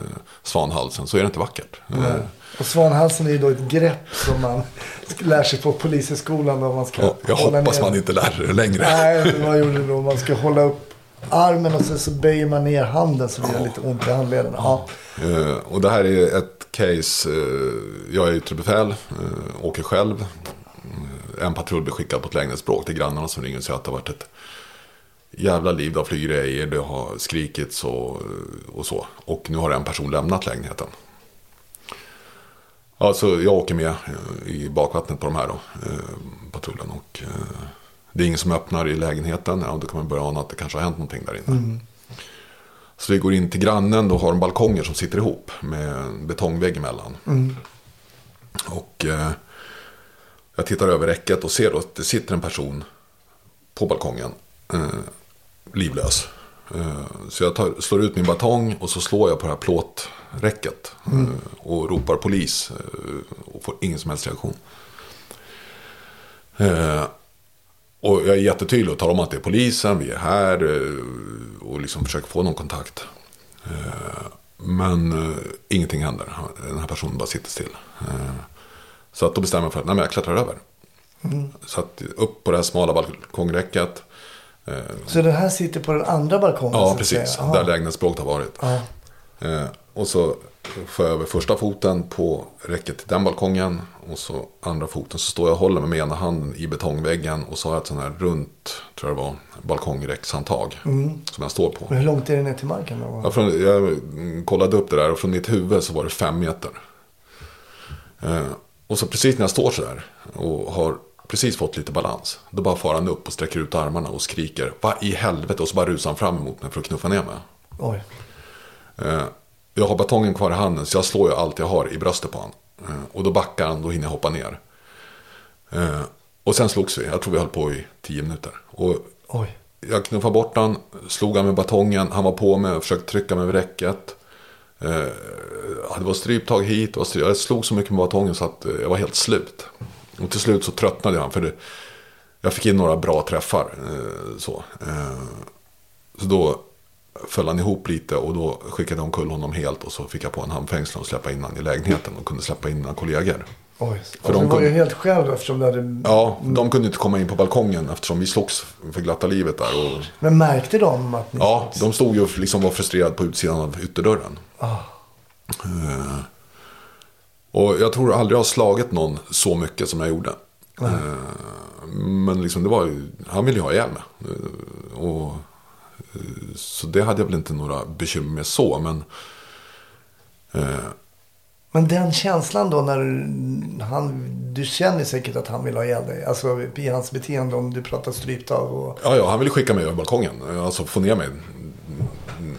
svanhalsen så är det inte vackert. Nej. Och svanhalsen är ju då ett grepp som man (laughs) lär sig på polishögskolan. Man ska ja, jag hoppas ner. man inte lär det längre. Nej, (laughs) vad gjorde du då? Man ska hålla upp armen och sen så böjer man ner handen så det gör lite ont i handleden. Ja. Uh, och det här är ett case. Uh, jag är yttre befäl, uh, åker själv. En patrull blir skickad på ett lägenhetsbråk till grannarna som ringer och säger att det har varit ett jävla liv. Det har flugit grejer, det har skrikits och, och så. Och nu har en person lämnat lägenheten. Alltså jag åker med eh, i bakvattnet på de här då, eh, patrullen. Och eh, det är ingen som öppnar i lägenheten. Ja, då kan man börja ana att det kanske har hänt någonting där inne. Mm. Så vi går in till grannen, då har de balkonger som sitter ihop med betongvägg emellan. Mm. Och eh, jag tittar över räcket och ser då att det sitter en person på balkongen. Eh, livlös. Eh, så jag tar, slår ut min batong och så slår jag på det här plåträcket. Mm. Eh, och ropar polis. Och får ingen som helst reaktion. Och jag är jättetydlig och talar om att det är polisen, vi är här. Och liksom försöker få någon kontakt. Men ingenting händer. Den här personen bara sitter still. Så att då bestämmer jag för att nej, men jag klättrar över. Mm. Så att upp på det här smala balkongräcket. Eh, så den här sitter på den andra balkongen? Ja, precis. Där lägenhetsbråket har varit. Eh, och så får jag över första foten på räcket till den balkongen. Och så andra foten så står jag och håller med ena handen i betongväggen. Och så har jag ett sånt här runt, tror jag det var, balkongräckshandtag. Mm. Som jag står på. Men hur långt är det ner till marken då? Ja, från, jag kollade upp det där och från mitt huvud så var det fem meter. Eh, och så precis när jag står så där och har precis fått lite balans. Då bara far han upp och sträcker ut armarna och skriker. Vad i helvete? Och så bara rusar han fram emot mig för att knuffa ner mig. Oj. Eh, jag har batongen kvar i handen så jag slår ju allt jag har i bröstet på honom. Eh, och då backar han, då hinner jag hoppa ner. Eh, och sen slogs vi. Jag tror vi höll på i tio minuter. Och Oj. Jag knuffade bort han, slog han med batongen. Han var på mig och försökte trycka mig över räcket. det var stryptag hit och. Jag slog så mycket med batongen så att jag var helt slut. Och till slut så tröttnade han. För det, jag fick in några bra träffar. Eh, så. Eh, så då föll han ihop lite och då skickade jag omkull honom helt. Och så fick jag på en handfängsel och släppa in honom i lägenheten och kunde släppa in mina kollegor. Oj, För och de du var ju helt själv eftersom du hade... Ja, de kunde inte komma in på balkongen eftersom vi slogs för glatta livet där. Och, Men märkte de att ni... ja, de stod ju och liksom var frustrerade på utsidan av ytterdörren. Ah. Och jag tror aldrig jag har slagit någon så mycket som jag gjorde. Eh, men liksom det var ju, han ville ju ha ihjäl mig. Eh, och, eh, så det hade jag väl inte några bekymmer med så. Men eh, Men den känslan då när han... Du känner säkert att han vill ha ihjäl dig. Alltså i hans beteende om du pratar strypt av och... ja, ja, han ville skicka mig över balkongen. Alltså få ner mig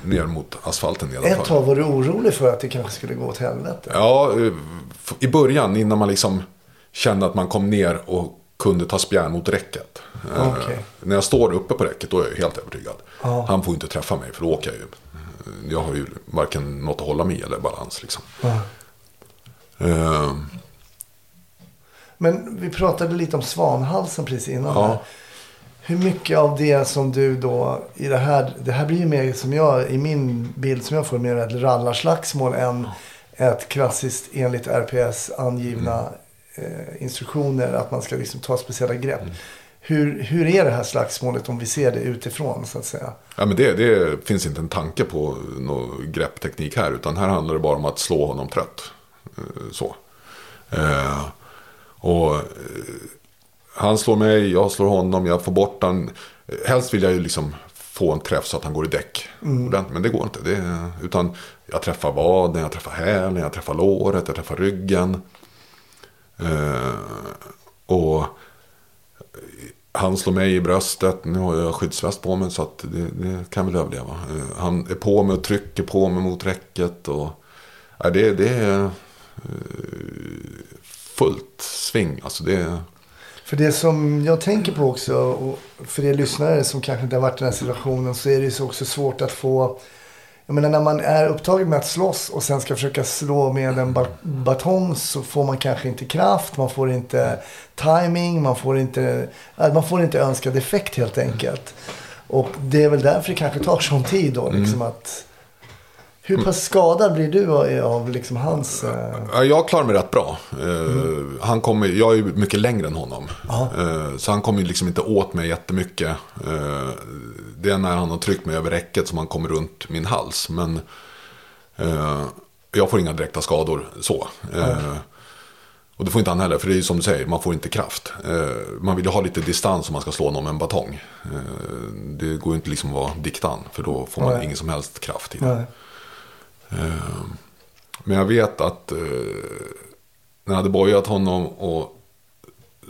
ner mot asfalten nedanför. Ett tag var du orolig för att det kanske skulle gå åt helvete. Ja, eh, i början innan man liksom kände att man kom ner och kunde ta spjärn mot räcket. Eh, Okej. När jag står uppe på räcket då är jag helt övertygad. Ja. Han får inte träffa mig för då åker jag ju. Eh, Jag har ju varken något att hålla mig i eller balans liksom. Ja. Eh, Men vi pratade lite om svanhalsen precis innan. Ja. här. Hur mycket av det som du då i det här. Det här blir ju mer som jag i min bild som jag får mer ett rallarslagsmål än ett klassiskt enligt RPS angivna eh, instruktioner att man ska liksom ta speciella grepp. Hur, hur är det här slagsmålet om vi ser det utifrån så att säga? Ja, men det, det finns inte en tanke på någon greppteknik här. Utan här handlar det bara om att slå honom trött. Eh, Så. Eh, och eh, han slår mig, jag slår honom, jag får bort han. Helst vill jag ju liksom få en träff så att han går i däck. ordentligt, Men det går inte. Det, utan jag träffar vaden, jag träffar hälen, jag träffar låret, jag träffar ryggen. Eh, och han slår mig i bröstet. Nu har jag skyddsväst på mig så att det, det kan väl överleva. Eh, Han är på mig och trycker på mig mot räcket. Och, ja, det, det är eh, fullt sving. Alltså det, För det som jag tänker på också, och för er lyssnare som kanske inte har varit i den här situationen, så är det ju så också svårt att få... Jag menar när man är upptagen med att slåss och sen ska försöka slå med en ba- batong så får man kanske inte kraft, man får inte timing, man får inte, ja, man får inte önskad effekt helt enkelt. Och det är väl därför det kanske tar sån tid då. Liksom att, hur pass skadad blir du av, liksom hans... Eh, Ja, jag klarar mig rätt bra. Eh, han kommer, jag är mycket längre än honom. Eh, så han kommer liksom inte åt mig jättemycket. Det är när han har tryckt mig över räcket som han kommer runt min hals. Men jag får inga direkta skador så. Eh, och det får inte han heller, för det är ju som du säger, man får inte kraft. Man vill ju ha lite distans om man ska slå någon med en batong. Det går ju inte liksom att vara diktan, för då får man Nej. ingen som helst kraft i det. Nej. Men jag vet att eh, när jag hade bojat honom och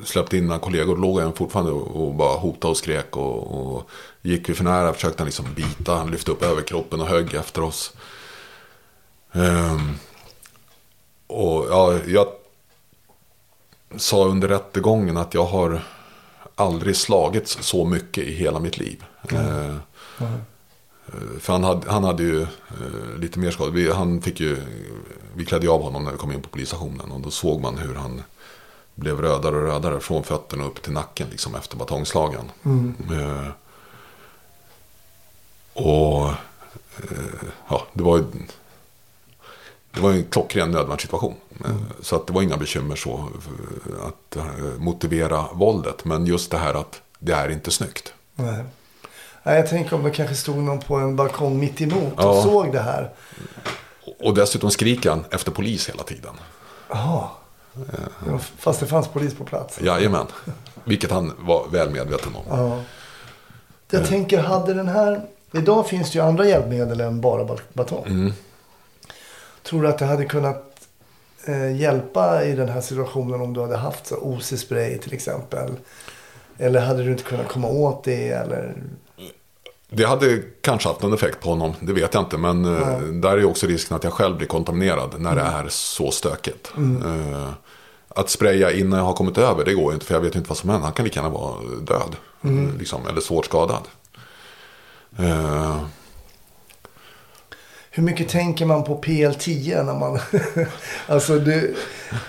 släppt in mina kollegor, låg han fortfarande och bara hotade och skrek. Och, och gick vi för nära försökte han liksom bita, han lyfte upp överkroppen och högg efter oss. Ehm, och ja, jag sa under rättegången att jag har aldrig slagits så mycket i hela mitt liv. Eh, för han hade, han hade ju eh, lite mer skador. Vi, han fick ju, vi klädde av honom när vi kom in på polisstationen. Och då såg man hur han blev rödare och rödare från fötterna upp till nacken. Liksom efter batongslagen. Eh, och eh, ja, det var ju det var en klockren nödvärnssituation. Eh, Så att det var inga bekymmer så eh, att eh, motivera våldet. Men just det här att det är inte snyggt. Nej. Nej, jag tänker om det kanske stod någon på en balkong mitt emot och Ja. såg det här. Och dessutom skriker han efter polis hela tiden. Jaha. Ja, Fast det fanns polis på plats. Jajamän. Vilket han var väl medveten om. Ja. Jag tänker, hade den här... Idag finns det ju andra hjälpmedel än bara bat- batong. Mm. Tror du att det hade kunnat eh, hjälpa i den här situationen om du hade haft så OC-spray till exempel? Eller hade du inte kunnat komma åt det? Eller... Det hade kanske haft någon effekt på honom, det vet jag inte. Men eh, där är också risken att jag själv blir kontaminerad när det är så stökigt. Eh, att spraya innan jag har kommit över, det går ju inte. För jag vet inte vad som händer. Han kan lika gärna vara död. eh, Liksom, eller svårt skadad. Eh, hur mycket tänker man på PL10 när man... (laughs) alltså det,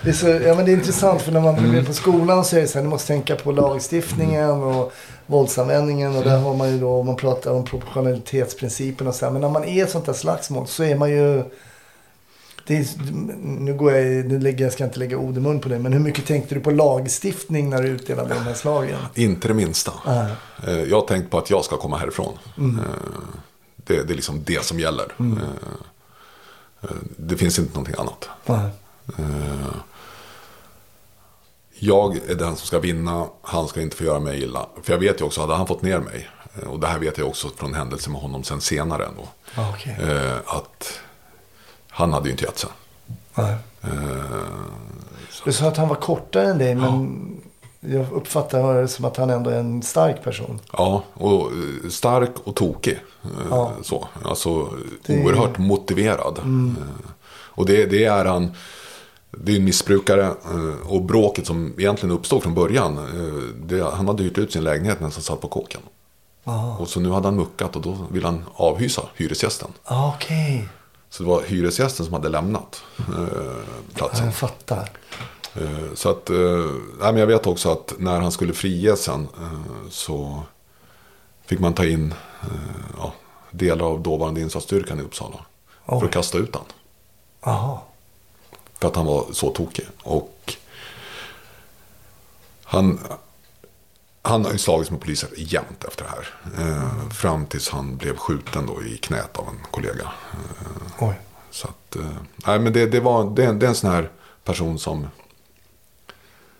det, är så, ja, men det är intressant för när man blir på skolan så är det så här, du måste tänka på lagstiftningen och våldsanvändningen och där har man ju då, man pratar om proportionalitetsprincipen och så här. Men när man är ett sånt där slagsmål så är man ju... Är, nu, går jag, nu lägger, jag ska inte lägga ord i mun på det, men hur mycket tänkte du på lagstiftning när du utdelade de här slagen? Inte det minsta. Eh, Jag har tänkt på att jag ska komma härifrån. Mm. Det, det är liksom det som gäller. Eh, eh, Det finns inte någonting annat. Nej. Eh, Jag är den som ska vinna, han ska inte få göra mig illa. För jag vet ju också, hade han fått ner mig, och det här vet jag också från händelser med honom sen senare ändå, Ah, eh, att han hade ju inte gett sig. Nej. Du sa att han var kortare än dig, men jag uppfattar det som att han ändå är en stark person. Ja, och eh, stark och tokig. eh, Ja. Så. Alltså Det- Mm. oerhört motiverad. Eh, Och det, det är han. Det är en missbrukare. Och bråket som egentligen uppstod från början. Det, han hade hyrt ut sin lägenhet medan han satt på kåken. Ah. Och så nu hade han muckat och då ville han avhysa hyresgästen. Ah, Okej, Så det var hyresgästen som hade lämnat eh, platsen. jag fattar. Eh, Så att, eh, nej, men jag vet också att när han skulle friges sen eh, så fick man ta in ja, delar av dåvarande insatsstyrkan i Uppsala. Oj. För att kasta ut han. Jaha. För att han var så tokig. Och han, han har ju slagits med poliser jämt efter det här. Eh, fram tills han blev skjuten då i knät av en kollega. Oj. så att, nej men det, det, var, det, det är en sån här person som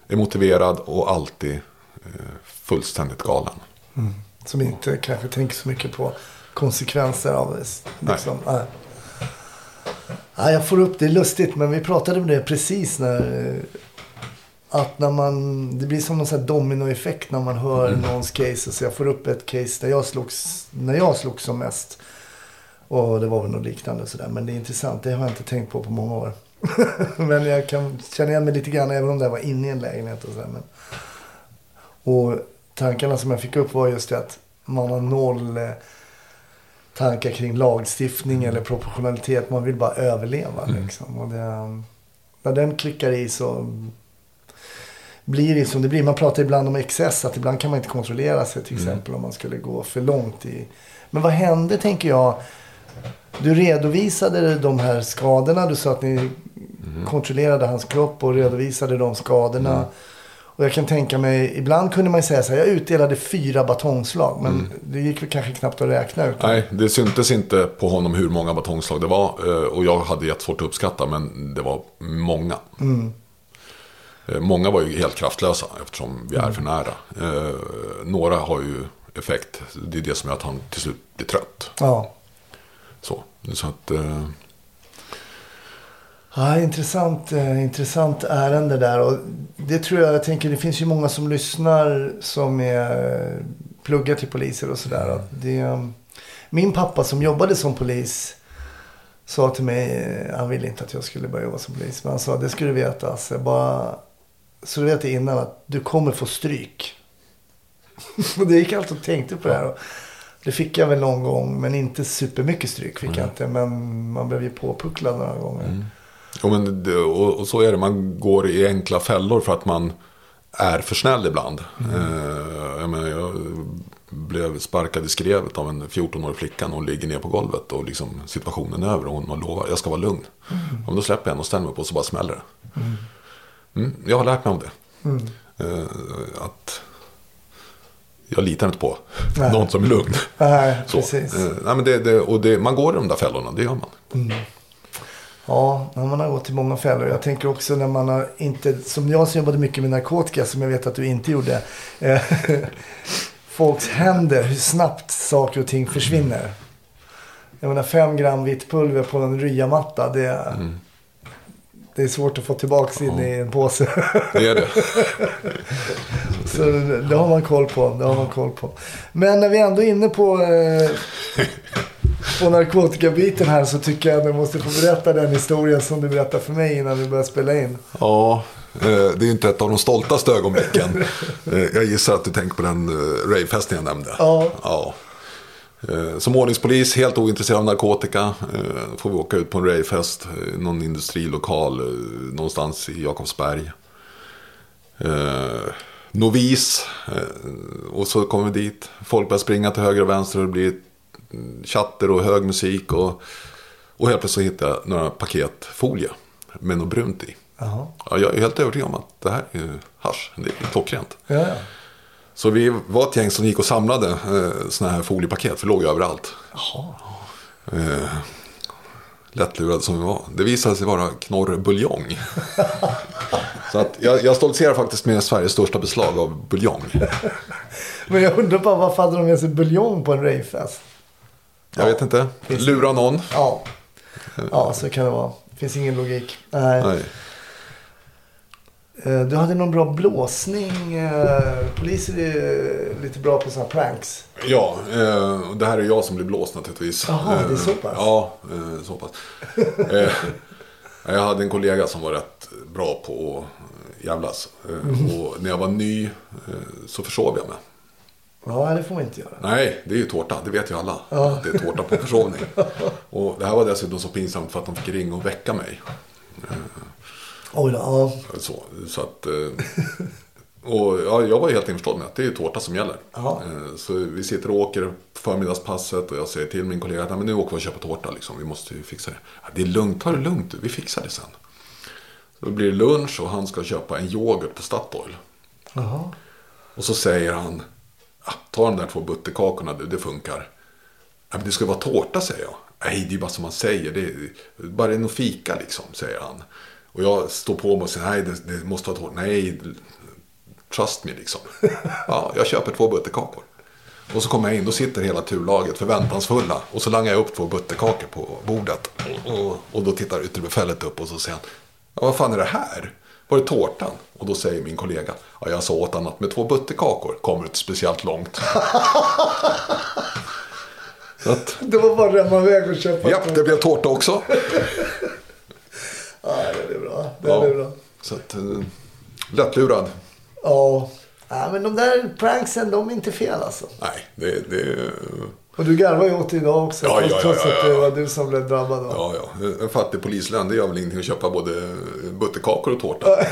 är motiverad och alltid eh, fullständigt galen. Som inte kanske tänker så mycket på konsekvenser av det. Liksom. Nej. Nej, jag får upp det. är lustigt, men vi pratade om det precis när... eh, Att när man... Det blir som någon sån här dominoeffekt när man hör Mm. någons case. Så jag får upp ett case där jag slogs, när jag slogs som mest. Och det var väl något liknande sådär. Men det är intressant. Det har jag inte tänkt på på många år. (laughs) men jag kan känna igen mig lite grann även om det var inne i en lägenhet och sådär. Men... Och tankarna som jag fick upp var just det att man har noll eh, tankar kring lagstiftning eller proportionalitet. Man vill bara överleva. Liksom. Och det, när den klickar i så blir det som det blir. Man pratar ibland om excess, att ibland kan man inte kontrollera sig till exempel om man skulle gå för långt i. Men vad hände tänker jag? Du redovisade de här skadorna. Du sa att ni kontrollerade hans kropp och redovisade de skadorna. Och jag kan tänka mig, ibland kunde man ju säga så här, jag utdelade fyra batongslag. Men det gick väl kanske knappt att räkna ut. Nej, det syntes inte på honom hur många batongslag det var. eh, Och jag hade jättesvårt att uppskatta, men det var många. Eh, Många var ju helt kraftlösa eftersom vi är för nära. Eh, Några har ju effekt. Det är det som gör att han till slut blir trött. Ja. Så, så att, eh, Ja, intressant, eh, intressant ärende där. Och det tror jag, jag tänker, det finns ju många som lyssnar som är, pluggar till poliser och sådär. Det, min pappa som jobbade som polis sa till mig, eh, han ville inte att jag skulle börja jobba som polis. Men han sa, det ska du veta alltså, bara, så du vet det innan att du kommer få stryk. (laughs) och det gick alltid och tänkte på det här. Och det fick jag väl någon gång, men inte supermycket stryk fick jag inte. Men man blev ju påpucklad några gånger. Jo, men det, och, och så är det. Man går i enkla fällor för att man är för snäll ibland. Eh, jag, menar, jag blev sparkad i skrevet av en 14-årig flicka när hon ligger ner på golvet. Och liksom situationen är över och hon lovar jag ska vara lugn. Om då släpper jag henne och ställer mig upp och så bara smäller det. Mm, jag har lärt mig om det. Eh, att jag litar inte på Nej. någon som är lugn. Nej, Så, precis. eh, nej, men det, det, och det, man går i de där fällorna, det gör man. Ja, när man har gått i många fällor. Jag tänker också när man har inte, som jag som jobbade mycket med narkotika, som jag vet att du inte gjorde. Eh, (laughs) folks händer, hur snabbt saker och ting försvinner. Jag menar fem gram vitt pulver på en ryamatta, det, det är svårt att få tillbaka in i en påse. (laughs) Det är det. (laughs) Så det, det har man koll på. Det har man koll på. Men när vi ändå är inne på, eh, på narkotikabiten här så tycker jag att du måste få berätta den historien som du berättade för mig innan vi började spela in. Ja, eh, det är ju inte ett av de stoltaste ögonblicken. (laughs) Eh, Jag gissar att du tänker på den eh, ravefesten jag nämnde. Ja. ja. Eh, Som ordningspolis, helt ointresserad av narkotika. eh, Får vi åka ut på en rejfest, eh, någon industrilokal någonstans i Jakobsberg. Novis, och så kommer vi dit. Folk börjar springa till höger och vänster och det blir chatter och hög musik. Och, och helt plötsligt hittar jag några paket folie med något brunt i. Jaha. Ja, jag är helt övertygad om att det här är hasch. Det är klockrent. Ja, ja. Så vi var ett gäng som gick och samlade eh, såna här foliepaket, för det låg ju överallt. Jaha. Eh, lättlurade som vi var. Det visade sig vara knorrbuljong. (laughs) Så att jag, jag stoltserar faktiskt med Sveriges största beslag av buljong. (laughs) Men jag undrar bara varför hade de med sig buljong på en ravefest? Jag vet inte. Lura någon. Ja. ja, så kan det vara. Det finns ingen logik. Nej. Nej. Eh, Du hade någon bra blåsning. eh, Poliser är lite bra på sådana pranks. Ja, eh, och det här är jag som blir blåst naturligtvis. Jaha, det är så pass? Ja, så pass. (laughs) Jag hade en kollega som var rätt bra på att jävlas. Mhm. Och när jag var ny så försov jag mig. Ja, det får man inte göra. Nej, det är ju tårta. Det vet ju alla. Ja. Att det är tårta på försovning. (laughs) Och det här var dessutom så pinsamt för att de fick ringa och väcka mig. Oj då, ja. Så, så att... eh, Och ja, jag var helt införstådd med att det är tårta som gäller. Ja. Eh, Så vi sitter och åker förmiddagspasset och jag säger till min kollega att "Nej, men nu åker vi och köper tårta. Liksom. Vi måste ju fixa det. Det är lugnt, ta det lugnt. Vi fixar det sen. Då blir det lunch och han ska köpa en yoghurt på Statoil. Jaha. Och så säger han, ah, ta de där två butterkakorna du, det funkar. Ja, men det ska vara tårta säger jag. Nej, det är bara som man säger. Det är bara en fika liksom, säger han. Och jag står på mig och säger, nej, det, det måste vara tårta. Nej, trust me liksom. Ja, jag köper två butterkakor. Och så kommer jag in, då sitter hela turlaget förväntansfulla. Och så langar jag upp två butterkakor på bordet. Och, då tittar ytterbefälet upp och så säger han, ja, vad fan är det här? Var det tårtan? Och då säger min kollega, ja, jag sa åt honom att med två butterkakor kommer det inte speciellt långt. (laughs) att, Det var bara att remma iväg och köpa. japp, det blev tårta också. Ja, det är bra. Det Ja, är bra. så att, eh, lättlurad. Ja. ja, men de där pranksen, de är inte fel alltså. Nej, det, det, Och du garvar ju åt det idag också. Ja, ja, ja, trots ja, att det ja. var du som blev drabbad. va? Ja, ja. En fattig polislön, det gör väl ingenting att köpa både butterkakor och tårta. (laughs)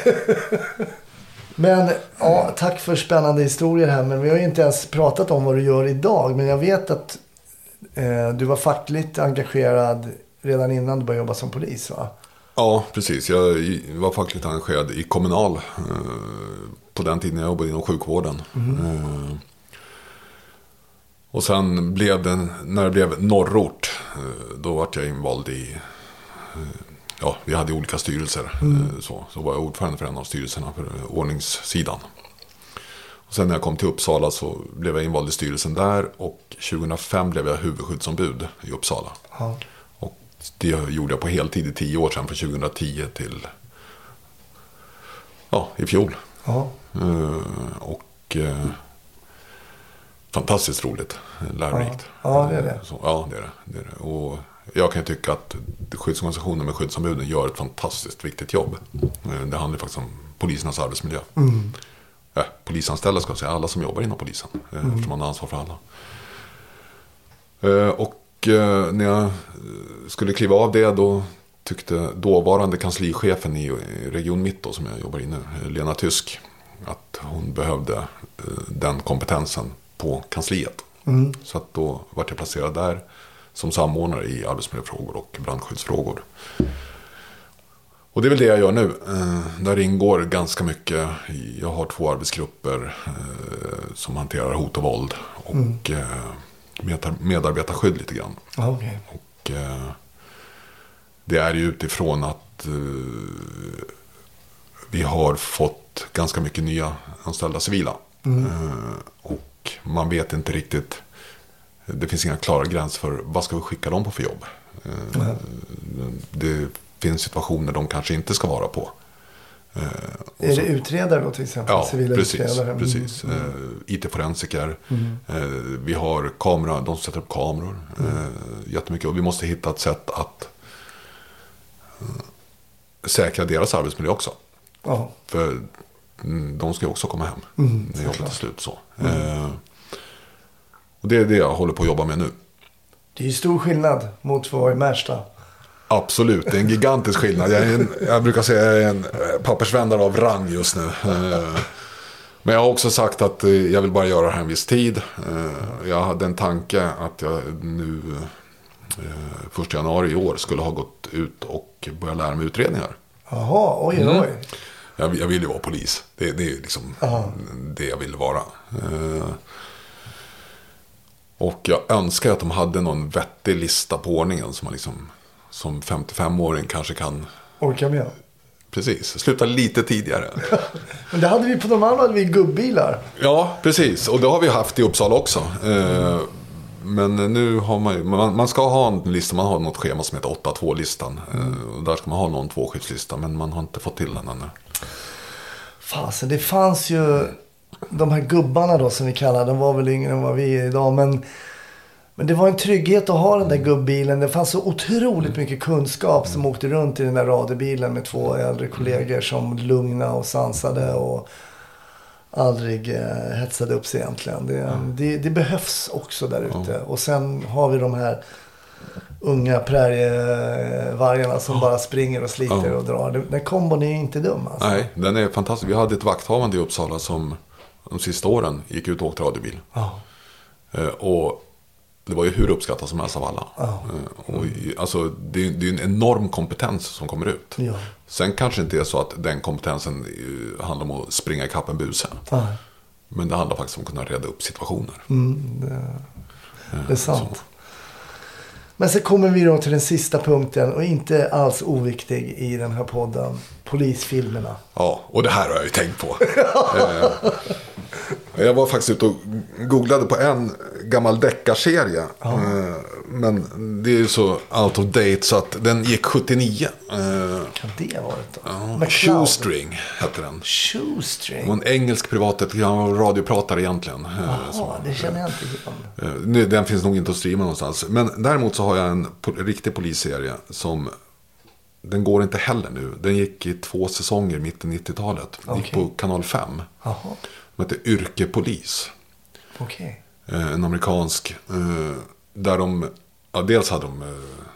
Men ja, tack för spännande historier här. Men vi har ju inte ens pratat om vad du gör idag. Men jag vet att eh, du var fackligt engagerad redan innan du började jobba som polis va? Ja, precis. Jag var fackligt engagerad i Kommunal eh, på den tiden jag jobbade inom sjukvården. Eh, och sen blev det, när det blev norrort, eh, då var jag invald i, ja, vi hade olika styrelser. Eh, så, så var jag ordförande för en av styrelserna för ordningssidan. Och sen när jag kom till Uppsala så blev jag invald i styrelsen där och 2005 blev jag huvudskyddsombud i Uppsala. Ja. Det gjorde jag på heltid i tio år sedan, från 2010 till ja, i fjol. Ja. Eh, och eh, fantastiskt roligt, lärorikt. Ja. Det är det. Så, ja, det är det. det, är det. Och jag kan tycka att skyddsorganisationen med skyddsombuden gör ett fantastiskt viktigt jobb. Eh, Det handlar faktiskt om polisernas arbetsmiljö. Mm. Ja, polisanställda ska jag säga, alla som jobbar inom polisen. eh, Mm. Eftersom man har ansvar för alla. Eh, Och eh, när jag eh, skulle kliva av det då tyckte dåvarande kanslichefen i Region Mitt då, som jag jobbar i nu, eh, Lena Tysk, att hon behövde eh, den kompetensen på kansliet. Mm. Så att då vart jag placerad där som samordnare i arbetsmiljöfrågor och brandskyddsfrågor. Och det är väl det jag gör nu. Eh, där ingår ganska mycket. Jag har två arbetsgrupper eh, som hanterar hot och våld. Och medar- medarbetarskydd lite grann. Okej. Och eh, det är ju utifrån att eh, vi har fått ganska mycket nya anställda civila. Eh, och man vet inte riktigt. Det finns inga klara gränser för vad ska vi skicka dem på för jobb. Eh, Det finns situationer de kanske inte ska vara på. Eh, Är så- det utredare då till exempel? Ja, Civila precis. utredare? Mm. precis. Eh, IT-forensiker. Eh, vi har kamera, de sätter upp kameror. Eh, jättemycket. Och vi måste hitta ett sätt att säkra deras arbetsmiljö också. Ja. Och det är det jag håller på att jobba med nu. Det är ju stor skillnad mot vad i Märsta. Absolut, det är en gigantisk skillnad. Jag, en, jag brukar säga att jag är en eh, pappersvändare av rang just nu. Eh, Men jag har också sagt att eh, jag vill bara göra det här en viss tid. Jag hade en tanke att jag nu eh, första januari i år skulle ha gått ut och börjat lära mig utredningar. Jaha, oj, Mm. oj. Jag, jag vill ju vara polis. Det, det är ju liksom Ja. det jag vill vara. Och jag önskar att de hade någon vettig lista på ordningen som man liksom som 55-åring kanske kan Orkar med. Precis, sluta lite tidigare. (laughs) Men det hade vi på de andra hade vi gubbilar. Ja, precis. Och det har vi haft i Uppsala också. Eh, Men nu har man ju, man, man ska ha en lista, man har något schema som heter 8-2-listan. Eh, och Där ska man ha någon tvåskiftslista, men man har inte fått till den ännu. Fasen, det fanns ju de här gubbarna då som vi kallar De var väl yngre än vad vi är idag. Men, men det var en trygghet att ha den där gubbilen. Det fanns så otroligt mycket kunskap som åkte runt i den där radiobilen med två äldre kollegor som lugna och sansade och aldrig eh, hetsade upp sig egentligen. Det, det, det behövs också där ute. Och sen har vi de här unga prärievargarna som bara springer och sliter och drar. Den, kombon är inte dum alltså. Nej, den är fantastisk. Vi hade ett vakthavande i Uppsala som de sista åren gick ut och åkte radiobil. Eh, Och det var ju hur uppskattat som helst av alla. Eh, Och, alltså, det, är, det är en enorm kompetens som kommer ut. Ja. Sen kanske inte är så att den kompetensen eh, handlar om att springa ikapp en buse. Nej. Men det handlar faktiskt om att kunna reda upp situationer. Det är sant. Men så kommer vi då till den sista punkten och inte alls oviktig i den här podden. Polisfilmerna. Ja, och det här har jag ju tänkt på. (laughs) Eh, jag var faktiskt ute och googlade på en gammal deckarserie. Eh, Men det är ju så out of date så att den gick 79. Eh, Kan det ha varit då? ja. Shoestring hette den. Det Shoestring? var en engelsk privat radiopratare egentligen. eh, som- Ja, det känner jag inte igen. Eh, Den finns nog inte att streama någonstans. Men däremot så har jag en riktig polisserie som... Den går inte heller nu. Den gick i två säsonger mitten 90-talet. Den gick på kanal 5. Jaha, Den heter Yrkepolis. okej. Eh, En amerikansk. eh, Där de... Ja, dels hade de eh,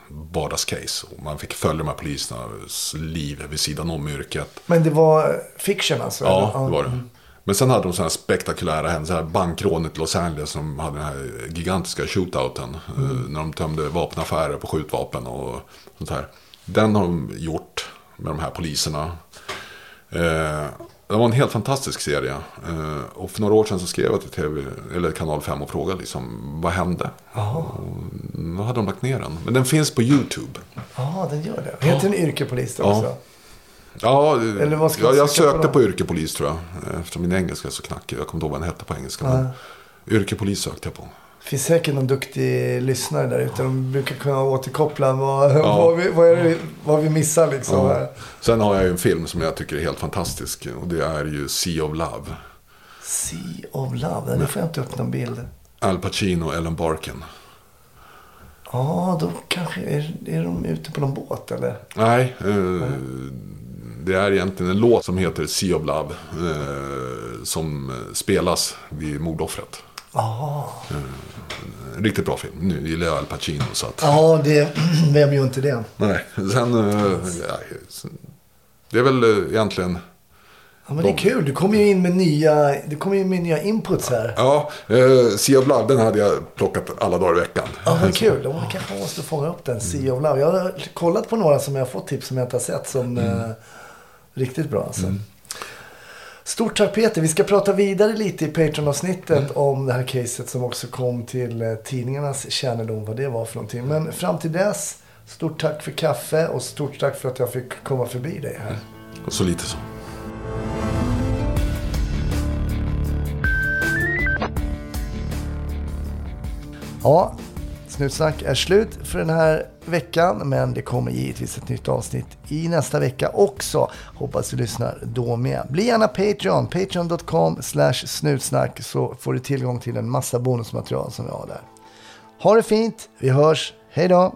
vardagscase. Och man fick följa de här polisernas liv vid sidan om yrket. Men det var fiction alltså? Ja, eller? det var det. Men sen hade de sådana här spektakulära händelser. här Bankrånet i Los Angeles som hade den här gigantiska shootouten. eh, När de tömde vapenaffärer på skjutvapen och sånt här. Den har de gjort med de här poliserna. Eh, det var en helt fantastisk serie. Eh, och för några år sedan så skrev jag till TV, eller kanal 5 och frågade liksom, vad hände? Och då hade de lagt ner den. Men den finns på YouTube. Ja, den gör det. Heter den yrkepolis då Ja. också? Ja, Eller vad ska jag på sökte då? på yrkepolis tror jag. Eftersom min engelska är så knackig. Jag kommer inte ihåg vad den hette på engelska. Men yrkepolis sökte jag på. Det finns säkert någon duktig lyssnare där ute. De brukar kunna återkoppla vad, vad, vi, vad, det, vad vi missar liksom. Ja. Sen har jag ju en film som jag tycker är helt fantastisk. Och det är ju Sea of Love. Sea of Love. Nu får jag inte upp någon bild. Al Pacino och Ellen Barkin. Ja, då kanske är, är de ute på någon båt eller? Nej, eh, det är egentligen en låt som heter Sea of Love. Eh, som spelas vid mordoffret. En riktigt bra film. Nu gillar jag Al Pacino så att... ja det, (clears throat) vem gör inte det? Nej, sen... Eh, det är väl eh, egentligen... Ja, men det är kul. Du kommer ju in med nya, du kommer in med nya inputs här. Ja, eh, Sea of Love, den hade jag plockat alla dagar i veckan. Ja, men kul. Då kanske måste fånga upp den. Sea of Love. Jag har kollat på några som jag har fått tips som jag inte har sett som eh, riktigt bra. Alltså. Stort tack Peter. Vi ska prata vidare lite i Patreon-avsnittet om det här caset som också kom till eh, tidningarnas kännedom vad det var för någonting. Men fram till dess, stort tack för kaffe och stort tack för att jag fick komma förbi dig här. Och så lite så. Ja, Snutsnack är slut för den här veckan. Men det kommer givetvis ett nytt avsnitt i nästa vecka också. Hoppas du lyssnar då med. Bli gärna Patreon. Patreon.com slash snutsnack så får du tillgång till en massa bonusmaterial som vi har där. Ha det fint. Vi hörs. Hej då!